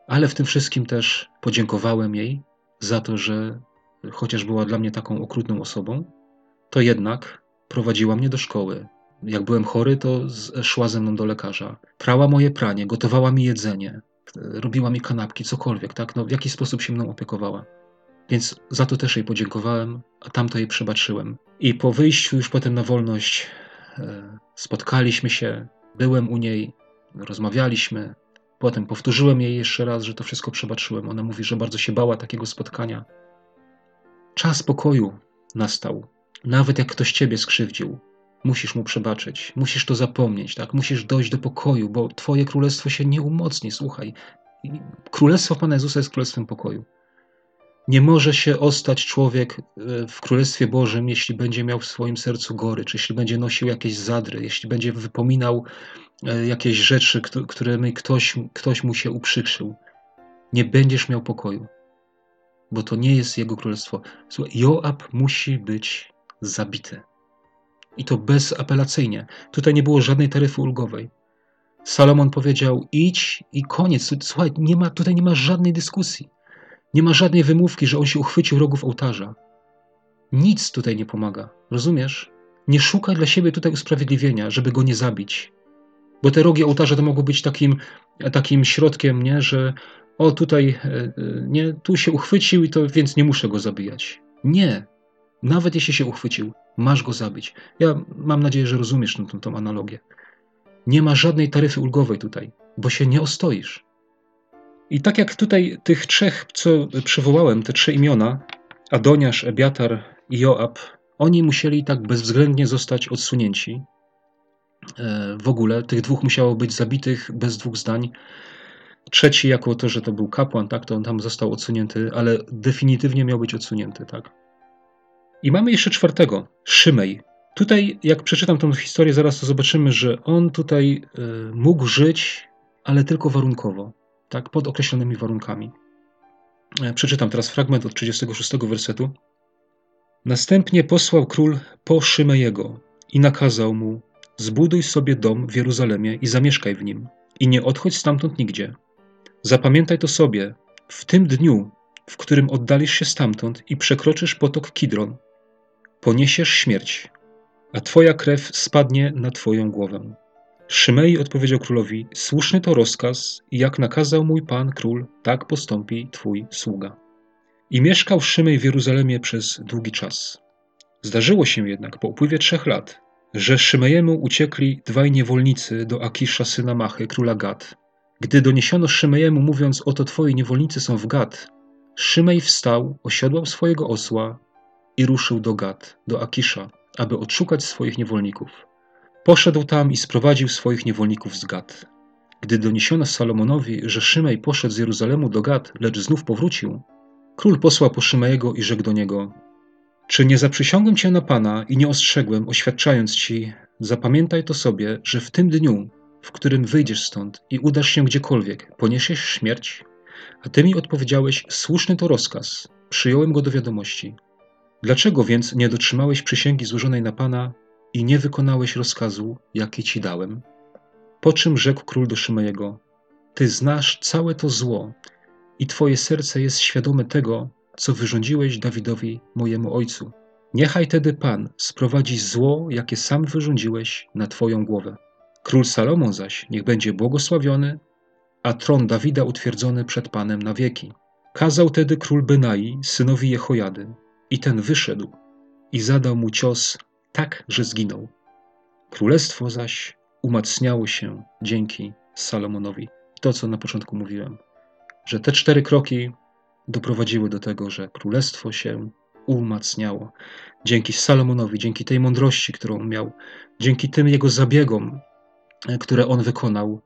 A: ale w tym wszystkim też podziękowałem jej za to, że chociaż była dla mnie taką okrutną osobą, to jednak prowadziła mnie do szkoły, jak byłem chory, to szła ze mną do lekarza. Prała moje pranie, gotowała mi jedzenie, robiła mi kanapki, cokolwiek, tak? No, w jakiś sposób się mną opiekowała. Więc za to też jej podziękowałem, a tamto jej przebaczyłem. I po wyjściu już potem na wolność e, spotkaliśmy się, byłem u niej, rozmawialiśmy. Potem powtórzyłem jej jeszcze raz, że to wszystko przebaczyłem. Ona mówi, że bardzo się bała takiego spotkania. Czas pokoju nastał. Nawet jak ktoś ciebie skrzywdził, musisz mu przebaczyć, musisz to zapomnieć, tak? Musisz dojść do pokoju, bo twoje królestwo się nie umocni. Słuchaj, królestwo Pana Jezusa jest królestwem pokoju. Nie może się ostać człowiek e, w Królestwie Bożym, jeśli będzie miał w swoim sercu gorycz, jeśli będzie nosił jakieś zadry, jeśli będzie wypominał e, jakieś rzeczy, którymi ktoś, ktoś mu się uprzykrzył. Nie będziesz miał pokoju, bo to nie jest jego królestwo. Słuchaj, Joab musi być zabity. I to bezapelacyjnie. Tutaj nie było żadnej taryfy ulgowej. Salomon powiedział: idź i koniec. Słuchaj, nie ma, tutaj nie ma żadnej dyskusji. Nie ma żadnej wymówki, że on się uchwycił rogów ołtarza. Nic tutaj nie pomaga. Rozumiesz? Nie szukaj dla siebie tutaj usprawiedliwienia, żeby go nie zabić. Bo te rogi ołtarza to mogą być takim, takim środkiem, nie, że o tutaj e, e, nie, tu się uchwycił i to więc nie muszę go zabijać. Nie. Nawet jeśli się uchwycił, masz go zabić. Ja mam nadzieję, że rozumiesz tą, tą, analogię. Nie ma żadnej taryfy ulgowej tutaj, bo się nie ostoisz. I tak jak tutaj tych trzech, co przywołałem, te trzy imiona, Adoniasz, Ebiatar i Joab, oni musieli tak bezwzględnie zostać odsunięci. E, w ogóle tych dwóch musiało być zabitych bez dwóch zdań. Trzeci, jako to, że to był kapłan, tak, to on tam został odsunięty, ale definitywnie miał być odsunięty, tak. I mamy jeszcze czwartego, Szymej. Tutaj, jak przeczytam tą historię, zaraz to zobaczymy, że on tutaj y, mógł żyć, ale tylko warunkowo, tak, pod określonymi warunkami. E, przeczytam teraz fragment od 36 wersetu. Następnie posłał król po Szymejego i nakazał mu: Zbuduj sobie dom w Jeruzalemie i zamieszkaj w nim, i nie odchodź stamtąd nigdzie. Zapamiętaj to sobie, w tym dniu, w którym oddalisz się stamtąd i przekroczysz potok Kidron, poniesiesz śmierć, a twoja krew spadnie na twoją głowę. Szymei odpowiedział królowi: Słuszny to rozkaz, i jak nakazał mój pan król, tak postąpi twój sługa. I mieszkał Szymej w Jeruzalemie przez długi czas. Zdarzyło się jednak po upływie trzech lat, że Szymejemu uciekli dwaj niewolnicy do Akisza syna Machy, króla Gad. Gdy doniesiono Szymejemu, mówiąc: Oto twoi niewolnicy są w Gad, Szymej wstał, osiodłał swojego osła i ruszył do Gad, do Akisza, aby odszukać swoich niewolników. Poszedł tam i sprowadził swoich niewolników z Gad. Gdy doniesiono Salomonowi, że Szymej poszedł z Jeruzalemu do Gad, lecz znów powrócił, król posłał po Szymejego i rzekł do niego: Czy nie zaprzysiągłem cię na Pana i nie ostrzegłem, oświadczając ci, zapamiętaj to sobie, że w tym dniu, w którym wyjdziesz stąd i udasz się gdziekolwiek, poniesiesz śmierć? A ty mi odpowiedziałeś: Słuszny to rozkaz, przyjąłem go do wiadomości. Dlaczego więc nie dotrzymałeś przysięgi złożonej na Pana i nie wykonałeś rozkazu, jaki ci dałem? Po czym rzekł król do Szymejego: Ty znasz całe to zło i twoje serce jest świadome tego, co wyrządziłeś Dawidowi, mojemu ojcu. Niechaj tedy Pan sprowadzi zło, jakie sam wyrządziłeś na twoją głowę. Król Salomon zaś niech będzie błogosławiony, a tron Dawida utwierdzony przed Panem na wieki. Kazał tedy król Benai, synowi Jehojady, i ten wyszedł i zadał mu cios tak, że zginął. Królestwo zaś umacniało się dzięki Salomonowi. To, co na początku mówiłem, że te cztery kroki doprowadziły do tego, że królestwo się umacniało. Dzięki Salomonowi, dzięki tej mądrości, którą miał, dzięki tym jego zabiegom, które on wykonał,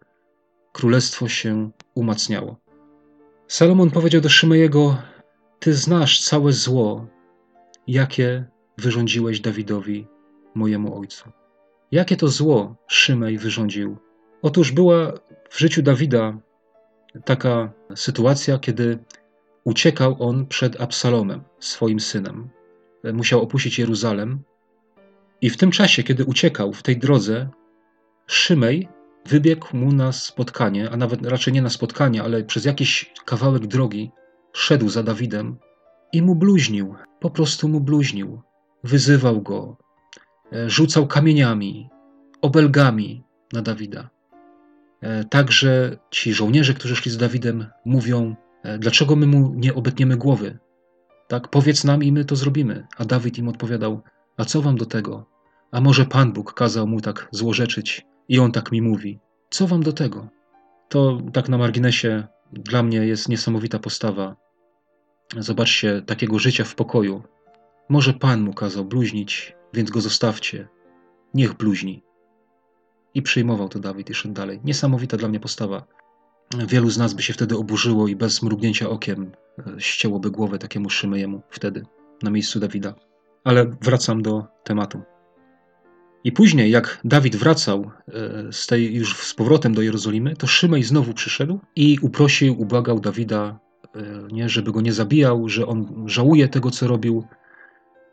A: królestwo się umacniało. Salomon powiedział do Szymejego: Ty znasz całe zło, jakie wyrządziłeś Dawidowi, mojemu ojcu. Jakie to zło Szymej wyrządził? Otóż była w życiu Dawida taka sytuacja, kiedy uciekał on przed Absalomem, swoim synem. Musiał opuścić Jeruzalem. I w tym czasie, kiedy uciekał w tej drodze, Szymej wybiegł mu na spotkanie, a nawet raczej nie na spotkanie, ale przez jakiś kawałek drogi szedł za Dawidem i mu bluźnił, po prostu mu bluźnił. Wyzywał go, e, rzucał kamieniami, obelgami na Dawida. E, także ci żołnierze, którzy szli z Dawidem, mówią: e, Dlaczego my mu nie obetniemy głowy? Tak, powiedz nam i my to zrobimy. A Dawid im odpowiadał: A co wam do tego? A może Pan Bóg kazał mu tak złorzeczyć i on tak mi mówi. Co wam do tego? To tak na marginesie dla mnie jest niesamowita postawa. Zobaczcie, takiego życia w pokoju. Może Pan mu kazał bluźnić, więc go zostawcie. Niech bluźni. I przyjmował to Dawid i szedł dalej. Niesamowita dla mnie postawa. Wielu z nas by się wtedy oburzyło i bez mrugnięcia okiem e, ścięłoby głowę takiemu Szymejemu wtedy, na miejscu Dawida. Ale wracam do tematu. I później, jak Dawid wracał e, z tej już z powrotem do Jerozolimy, to Szymej znowu przyszedł i uprosił, ubłagał Dawida, nie, żeby go nie zabijał, że on żałuje tego, co robił.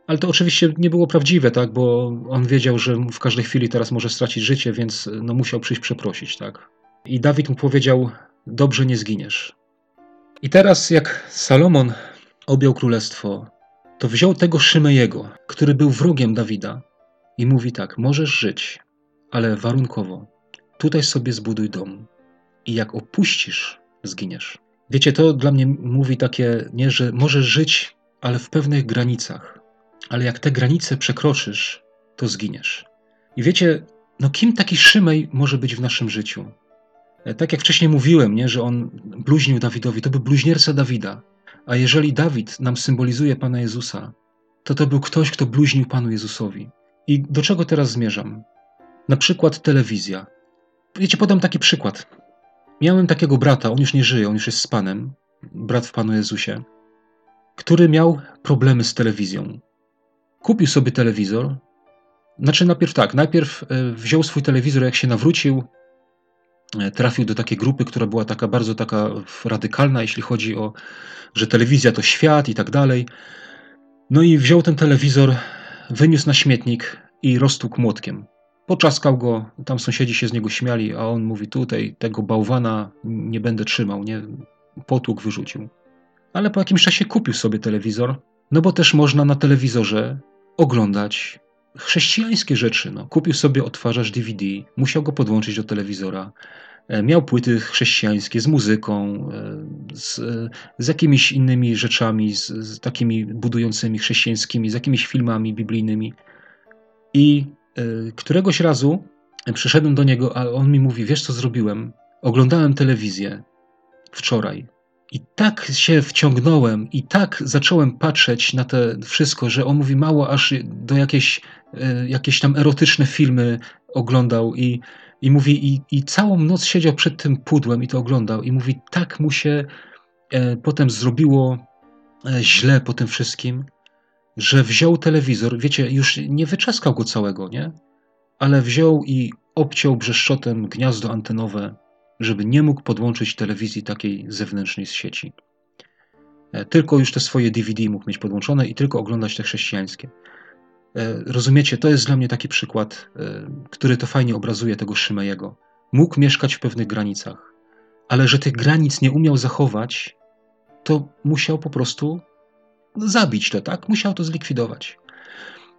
A: Ale to oczywiście nie było prawdziwe, tak, bo on wiedział, że w każdej chwili teraz może stracić życie, więc no, musiał przyjść przeprosić. Tak. I Dawid mu powiedział: Dobrze nie zginiesz. I teraz, jak Salomon objął królestwo, to wziął tego Szymejego, który był wrogiem Dawida, i mówi tak: Możesz żyć, ale warunkowo. Tutaj sobie zbuduj dom. I jak opuścisz, zginiesz. Wiecie, to dla mnie mówi takie, nie, że możesz żyć, ale w pewnych granicach. Ale jak te granice przekroczysz, to zginiesz. I wiecie, no kim taki Szymej może być w naszym życiu? E, tak jak wcześniej mówiłem, nie, że on bluźnił Dawidowi, to był bluźnierca Dawida. A jeżeli Dawid nam symbolizuje Pana Jezusa, to to był ktoś, kto bluźnił Panu Jezusowi. I do czego teraz zmierzam? Na przykład telewizja. Wiecie, podam taki przykład. Miałem takiego brata, on już nie żyje, on już jest z Panem, brat w Panu Jezusie, który miał problemy z telewizją. Kupił sobie telewizor. Znaczy, najpierw tak, najpierw e, wziął swój telewizor, jak się nawrócił, e, trafił do takiej grupy, która była taka bardzo taka radykalna, jeśli chodzi o, że telewizja to świat i tak dalej. No i wziął ten telewizor, wyniósł na śmietnik i roztłukł młotkiem. Poczaskał go, tam sąsiedzi się z niego śmiali, a on mówi tutaj tego bałwana nie będę trzymał, nie? Potłuk wyrzucił. Ale po jakimś czasie kupił sobie telewizor, no bo też można na telewizorze oglądać chrześcijańskie rzeczy. No. Kupił sobie odtwarzacz DVD, musiał go podłączyć do telewizora. E, miał płyty chrześcijańskie z muzyką, e, z, z jakimiś innymi rzeczami, z, z, takimi budującymi chrześcijańskimi, z jakimiś filmami biblijnymi. I któregoś razu przyszedłem do niego, a on mi mówi: Wiesz, co zrobiłem? Oglądałem telewizję wczoraj. I tak się wciągnąłem, i tak zacząłem patrzeć na to wszystko, że on mówi mało, aż do jakieś, y, jakieś tam erotyczne filmy oglądał i i mówi, i, i całą noc siedział przed tym pudłem i to oglądał. I mówi, tak mu się potem zrobiło źle po tym wszystkim, że wziął telewizor, wiecie, już nie wyczaskał go całego, nie? Ale wziął i obciął brzeszczotem gniazdo antenowe, żeby nie mógł podłączyć telewizji takiej zewnętrznej z sieci. E, tylko już te swoje DVD mógł mieć podłączone i tylko oglądać te chrześcijańskie. E, rozumiecie, to jest dla mnie taki przykład, e, który to fajnie obrazuje tego Szymejego. Mógł mieszkać w pewnych granicach, ale że tych granic nie umiał zachować, to musiał po prostu zabić to, tak? Musiał to zlikwidować.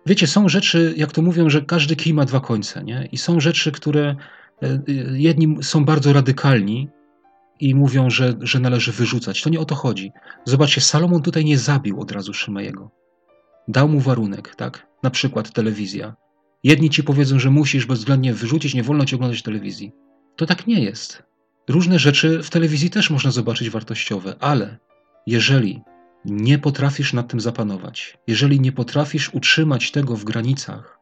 A: Wiecie, są rzeczy, jak to mówią, że każdy kij ma dwa końce, nie? I są rzeczy, które e, jedni są bardzo radykalni i mówią, że, że należy wyrzucać. To nie o to chodzi. Zobaczcie, Salomon tutaj nie zabił od razu Szymejego. Dał mu warunek, tak? Na przykład telewizja. Jedni ci powiedzą, że musisz bezwzględnie wyrzucić, nie wolno ci oglądać telewizji. To tak nie jest. Różne rzeczy w telewizji też można zobaczyć wartościowe, ale jeżeli nie potrafisz nad tym zapanować, jeżeli nie potrafisz utrzymać tego w granicach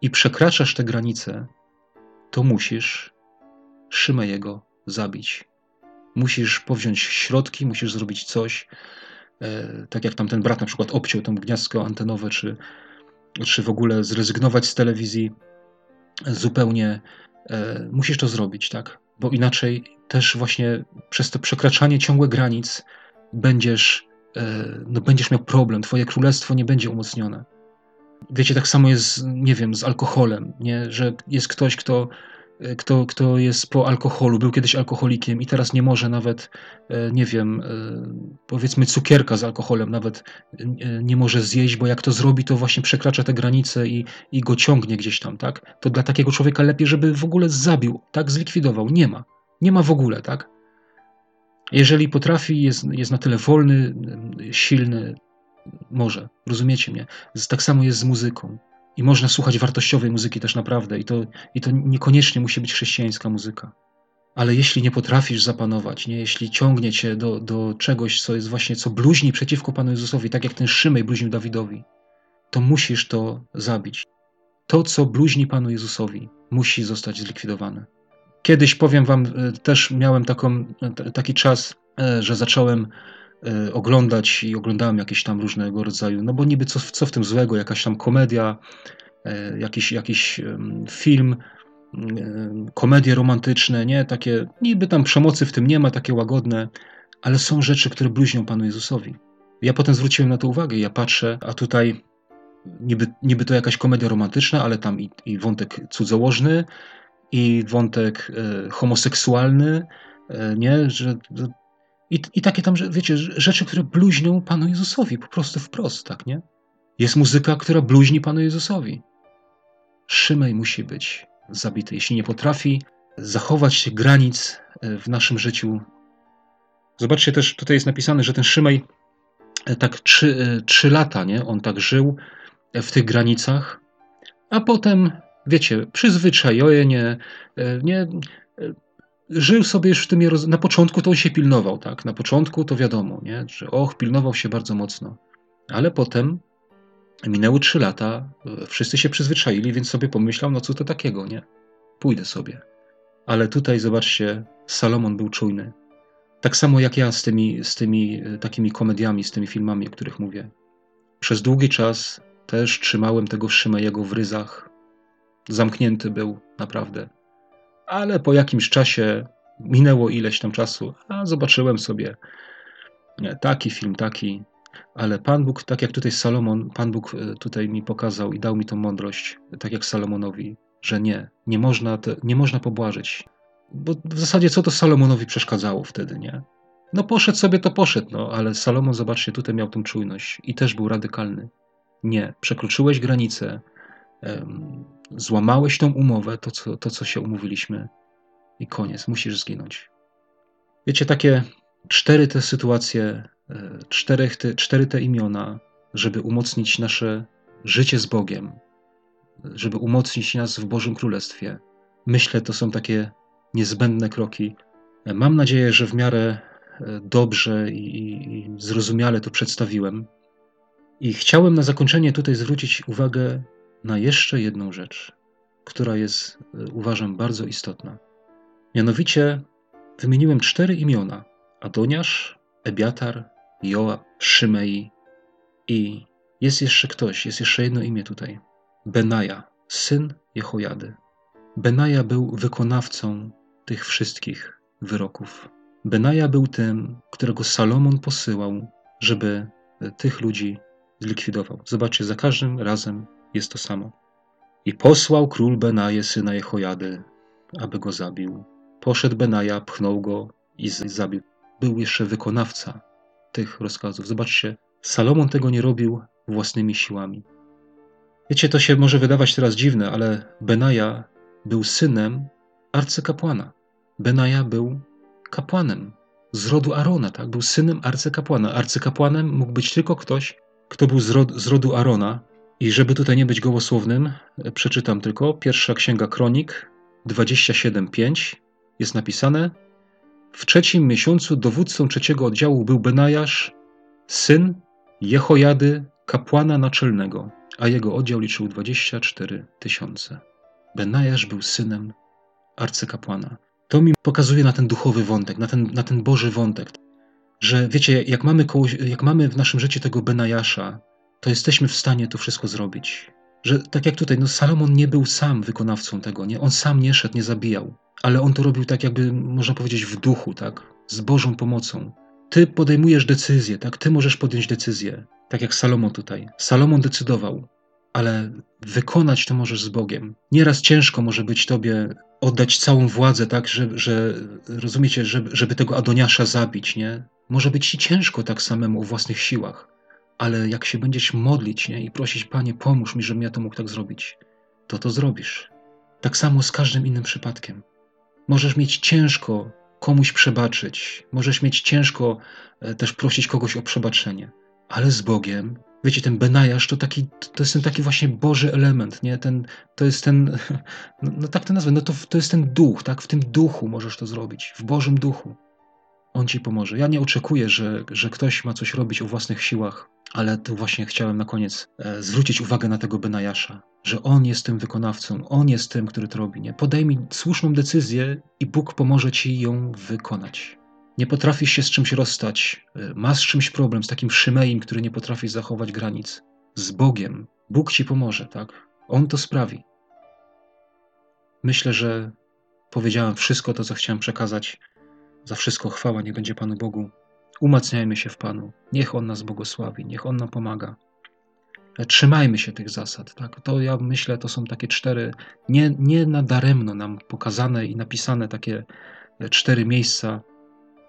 A: i przekraczasz te granice, to musisz Szymejego zabić. Musisz powziąć środki, musisz zrobić coś, E, tak jak tam ten brat na przykład obciął to gniazdko antenowe, czy, czy w ogóle zrezygnować z telewizji zupełnie, e, musisz to zrobić, tak? Bo inaczej też właśnie przez to przekraczanie ciągłe granic będziesz, no będziesz miał problem, twoje królestwo nie będzie umocnione. Wiecie, tak samo jest, nie wiem, z alkoholem, nie? że jest ktoś, kto E, kto, kto jest po alkoholu, był kiedyś alkoholikiem i teraz nie może nawet, e, nie wiem, e, powiedzmy cukierka z alkoholem nawet nie może zjeść, bo jak to zrobi, to właśnie przekracza te granice i, i go ciągnie gdzieś tam, tak? To dla takiego człowieka lepiej, żeby w ogóle zabił, tak? Zlikwidował. Nie ma. Nie ma w ogóle, tak? Jeżeli potrafi, jest, jest na tyle wolny, silny, może. Rozumiecie mnie? Tak samo jest z muzyką. I można słuchać wartościowej muzyki też naprawdę, i to, i to niekoniecznie musi być chrześcijańska muzyka. Ale jeśli nie potrafisz zapanować, nie, jeśli ciągnie cię do, do czegoś, co jest właśnie, co bluźni przeciwko Panu Jezusowi, tak jak ten Szymej bluźnił Dawidowi, to musisz to zabić. To, co bluźni Panu Jezusowi, musi zostać zlikwidowane. Kiedyś powiem Wam, e, też miałem taką, taki czas, e, że zacząłem e, oglądać i oglądałem jakieś tam różnego rodzaju, no bo niby co, co w tym złego, jakaś tam komedia, jakiś, jakiś film, komedie romantyczne, nie? Takie, niby tam przemocy w tym nie ma, takie łagodne, ale są rzeczy, które bluźnią Panu Jezusowi. Ja potem zwróciłem na to uwagę, ja patrzę, a tutaj niby, niby to jakaś komedia romantyczna, ale tam i, i wątek cudzołożny, i wątek e, homoseksualny, e, nie? Że, i, I takie tam, wiecie, rzeczy, które bluźnią Panu Jezusowi, po prostu wprost, tak, nie? Jest muzyka, która bluźni Panu Jezusowi. Szymej musi być zabity. Jeśli nie potrafi zachować granic e, w naszym życiu. Zobaczcie też, tutaj jest napisane, że ten Szymej tak trzy, trzy lata, nie? On tak żył w tych granicach, a potem wiecie, przyzwyczajenie, e, nie, e, żył sobie już w tym, na początku to on się pilnował, tak, na początku to wiadomo, nie, że och, pilnował się bardzo mocno, ale potem minęły trzy lata, e, wszyscy się przyzwyczaili, więc sobie pomyślał, no co to takiego, nie, pójdę sobie. Ale tutaj zobaczcie, Salomon był czujny. Tak samo jak ja z tymi, z tymi takimi komediami, z tymi filmami, o których mówię. Przez długi czas też trzymałem tego Szymejego w ryzach, zamknięty był naprawdę. Ale po jakimś czasie, minęło ileś tam czasu, a zobaczyłem sobie taki film, taki, ale Pan Bóg, tak jak tutaj Salomon, Pan Bóg e, tutaj mi pokazał i dał mi tą mądrość, tak jak Salomonowi, że nie, nie można, te, nie można pobłażyć. Bo w zasadzie co to Salomonowi przeszkadzało wtedy, nie? No poszedł sobie, to poszedł, no, ale Salomon, zobaczcie, tutaj miał tą czujność i też był radykalny. Nie, przekroczyłeś granicę, złamałeś tą umowę, to co, to co się umówiliśmy i koniec, musisz zginąć. Wiecie, takie cztery te sytuacje, e, czterech te, cztery te imiona, żeby umocnić nasze życie z Bogiem, żeby umocnić nas w Bożym Królestwie. Myślę, to są takie niezbędne kroki. Mam nadzieję, że w miarę e, dobrze i, i zrozumiale to przedstawiłem. I chciałem na zakończenie tutaj zwrócić uwagę na jeszcze jedną rzecz, która jest, e, uważam, bardzo istotna. Mianowicie wymieniłem cztery imiona: Adoniasz, Ebiatar, Joab, Szymei i jest jeszcze ktoś, jest jeszcze jedno imię tutaj. Benaja, syn Jehojady. Benaja był wykonawcą tych wszystkich wyroków. Benaja był tym, którego Salomon posyłał, żeby e, tych ludzi zlikwidował. Zobaczcie, za każdym razem jest to samo. I posłał król Benaje syna Jehojady, aby go zabił. Poszedł Benaja, pchnął go i zabił. Był jeszcze wykonawca tych rozkazów. Zobaczcie, Salomon tego nie robił własnymi siłami. Wiecie, to się może wydawać teraz dziwne, ale Benaja był synem arcykapłana. Benaja był kapłanem z rodu Arona, tak? Był synem arcykapłana. Arcykapłanem mógł być tylko ktoś, kto był z, rod, z rodu Arona, i żeby tutaj nie być gołosłownym, przeczytam tylko. Pierwsza księga Kronik 27:5 jest napisane: W trzecim miesiącu dowódcą trzeciego oddziału był Benajasz, syn Jehojady, kapłana naczelnego, a jego oddział liczył 24 tysiące. Benajasz był synem arcykapłana. To mi pokazuje na ten duchowy wątek, na ten, na ten Boży wątek, że wiecie, jak mamy, koło, jak mamy w naszym życiu tego Benajasza, to jesteśmy w stanie to wszystko zrobić. Że tak jak tutaj, no Salomon nie był sam wykonawcą tego, nie? On sam nie szedł, nie zabijał, ale on to robił tak jakby, można powiedzieć, w duchu, tak? Z Bożą pomocą. Ty podejmujesz decyzję, tak? Ty możesz podjąć decyzję, tak jak Salomon tutaj. Salomon decydował, ale wykonać to możesz z Bogiem. Nieraz ciężko może być tobie oddać całą władzę, tak, że, że rozumiecie, żeby, żeby tego Adoniasza zabić, nie? Może być ci ciężko tak samemu o własnych siłach ale jak się będziesz modlić nie? i prosić, Panie, pomóż mi, żebym ja to mógł tak zrobić, to to zrobisz. Tak samo z każdym innym przypadkiem. Możesz mieć ciężko komuś przebaczyć, możesz mieć ciężko e, też prosić kogoś o przebaczenie, ale z Bogiem Wiecie, ten Benajasz to, taki, to jest ten taki właśnie Boży element, nie? Ten, to jest ten, <laughs> no, no tak to nazwę, no to, to jest ten duch, tak? W tym duchu możesz to zrobić, w Bożym duchu. On ci pomoże. Ja nie oczekuję, że, że ktoś ma coś robić o własnych siłach, ale tu właśnie chciałem na koniec e, zwrócić uwagę na tego Benajasza, że on jest tym wykonawcą, on jest tym, który to robi. Nie? Podejmij słuszną decyzję i Bóg pomoże ci ją wykonać. Nie potrafisz się z czymś rozstać, e, masz z czymś problem, z takim szymeim, który nie potrafi zachować granic. Z Bogiem. Bóg ci pomoże, tak? On to sprawi. Myślę, że powiedziałem wszystko to, co chciałem przekazać. Za wszystko chwała nie będzie Panu Bogu. Umacniajmy się w Panu. Niech On nas błogosławi, niech On nam pomaga. E, trzymajmy się tych zasad. Tak? To ja myślę, to są takie cztery, nie, nie nadaremno nam pokazane i napisane takie e, cztery miejsca,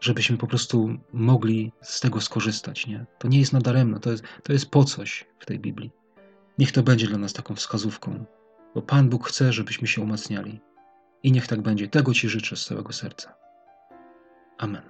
A: żebyśmy po prostu mogli z tego skorzystać. Nie? To nie jest nadaremno, to jest, to jest po coś w tej Biblii. Niech to będzie dla nas taką wskazówką, bo Pan Bóg chce, żebyśmy się umacniali. I niech tak będzie. Tego Ci życzę z całego serca. Amen.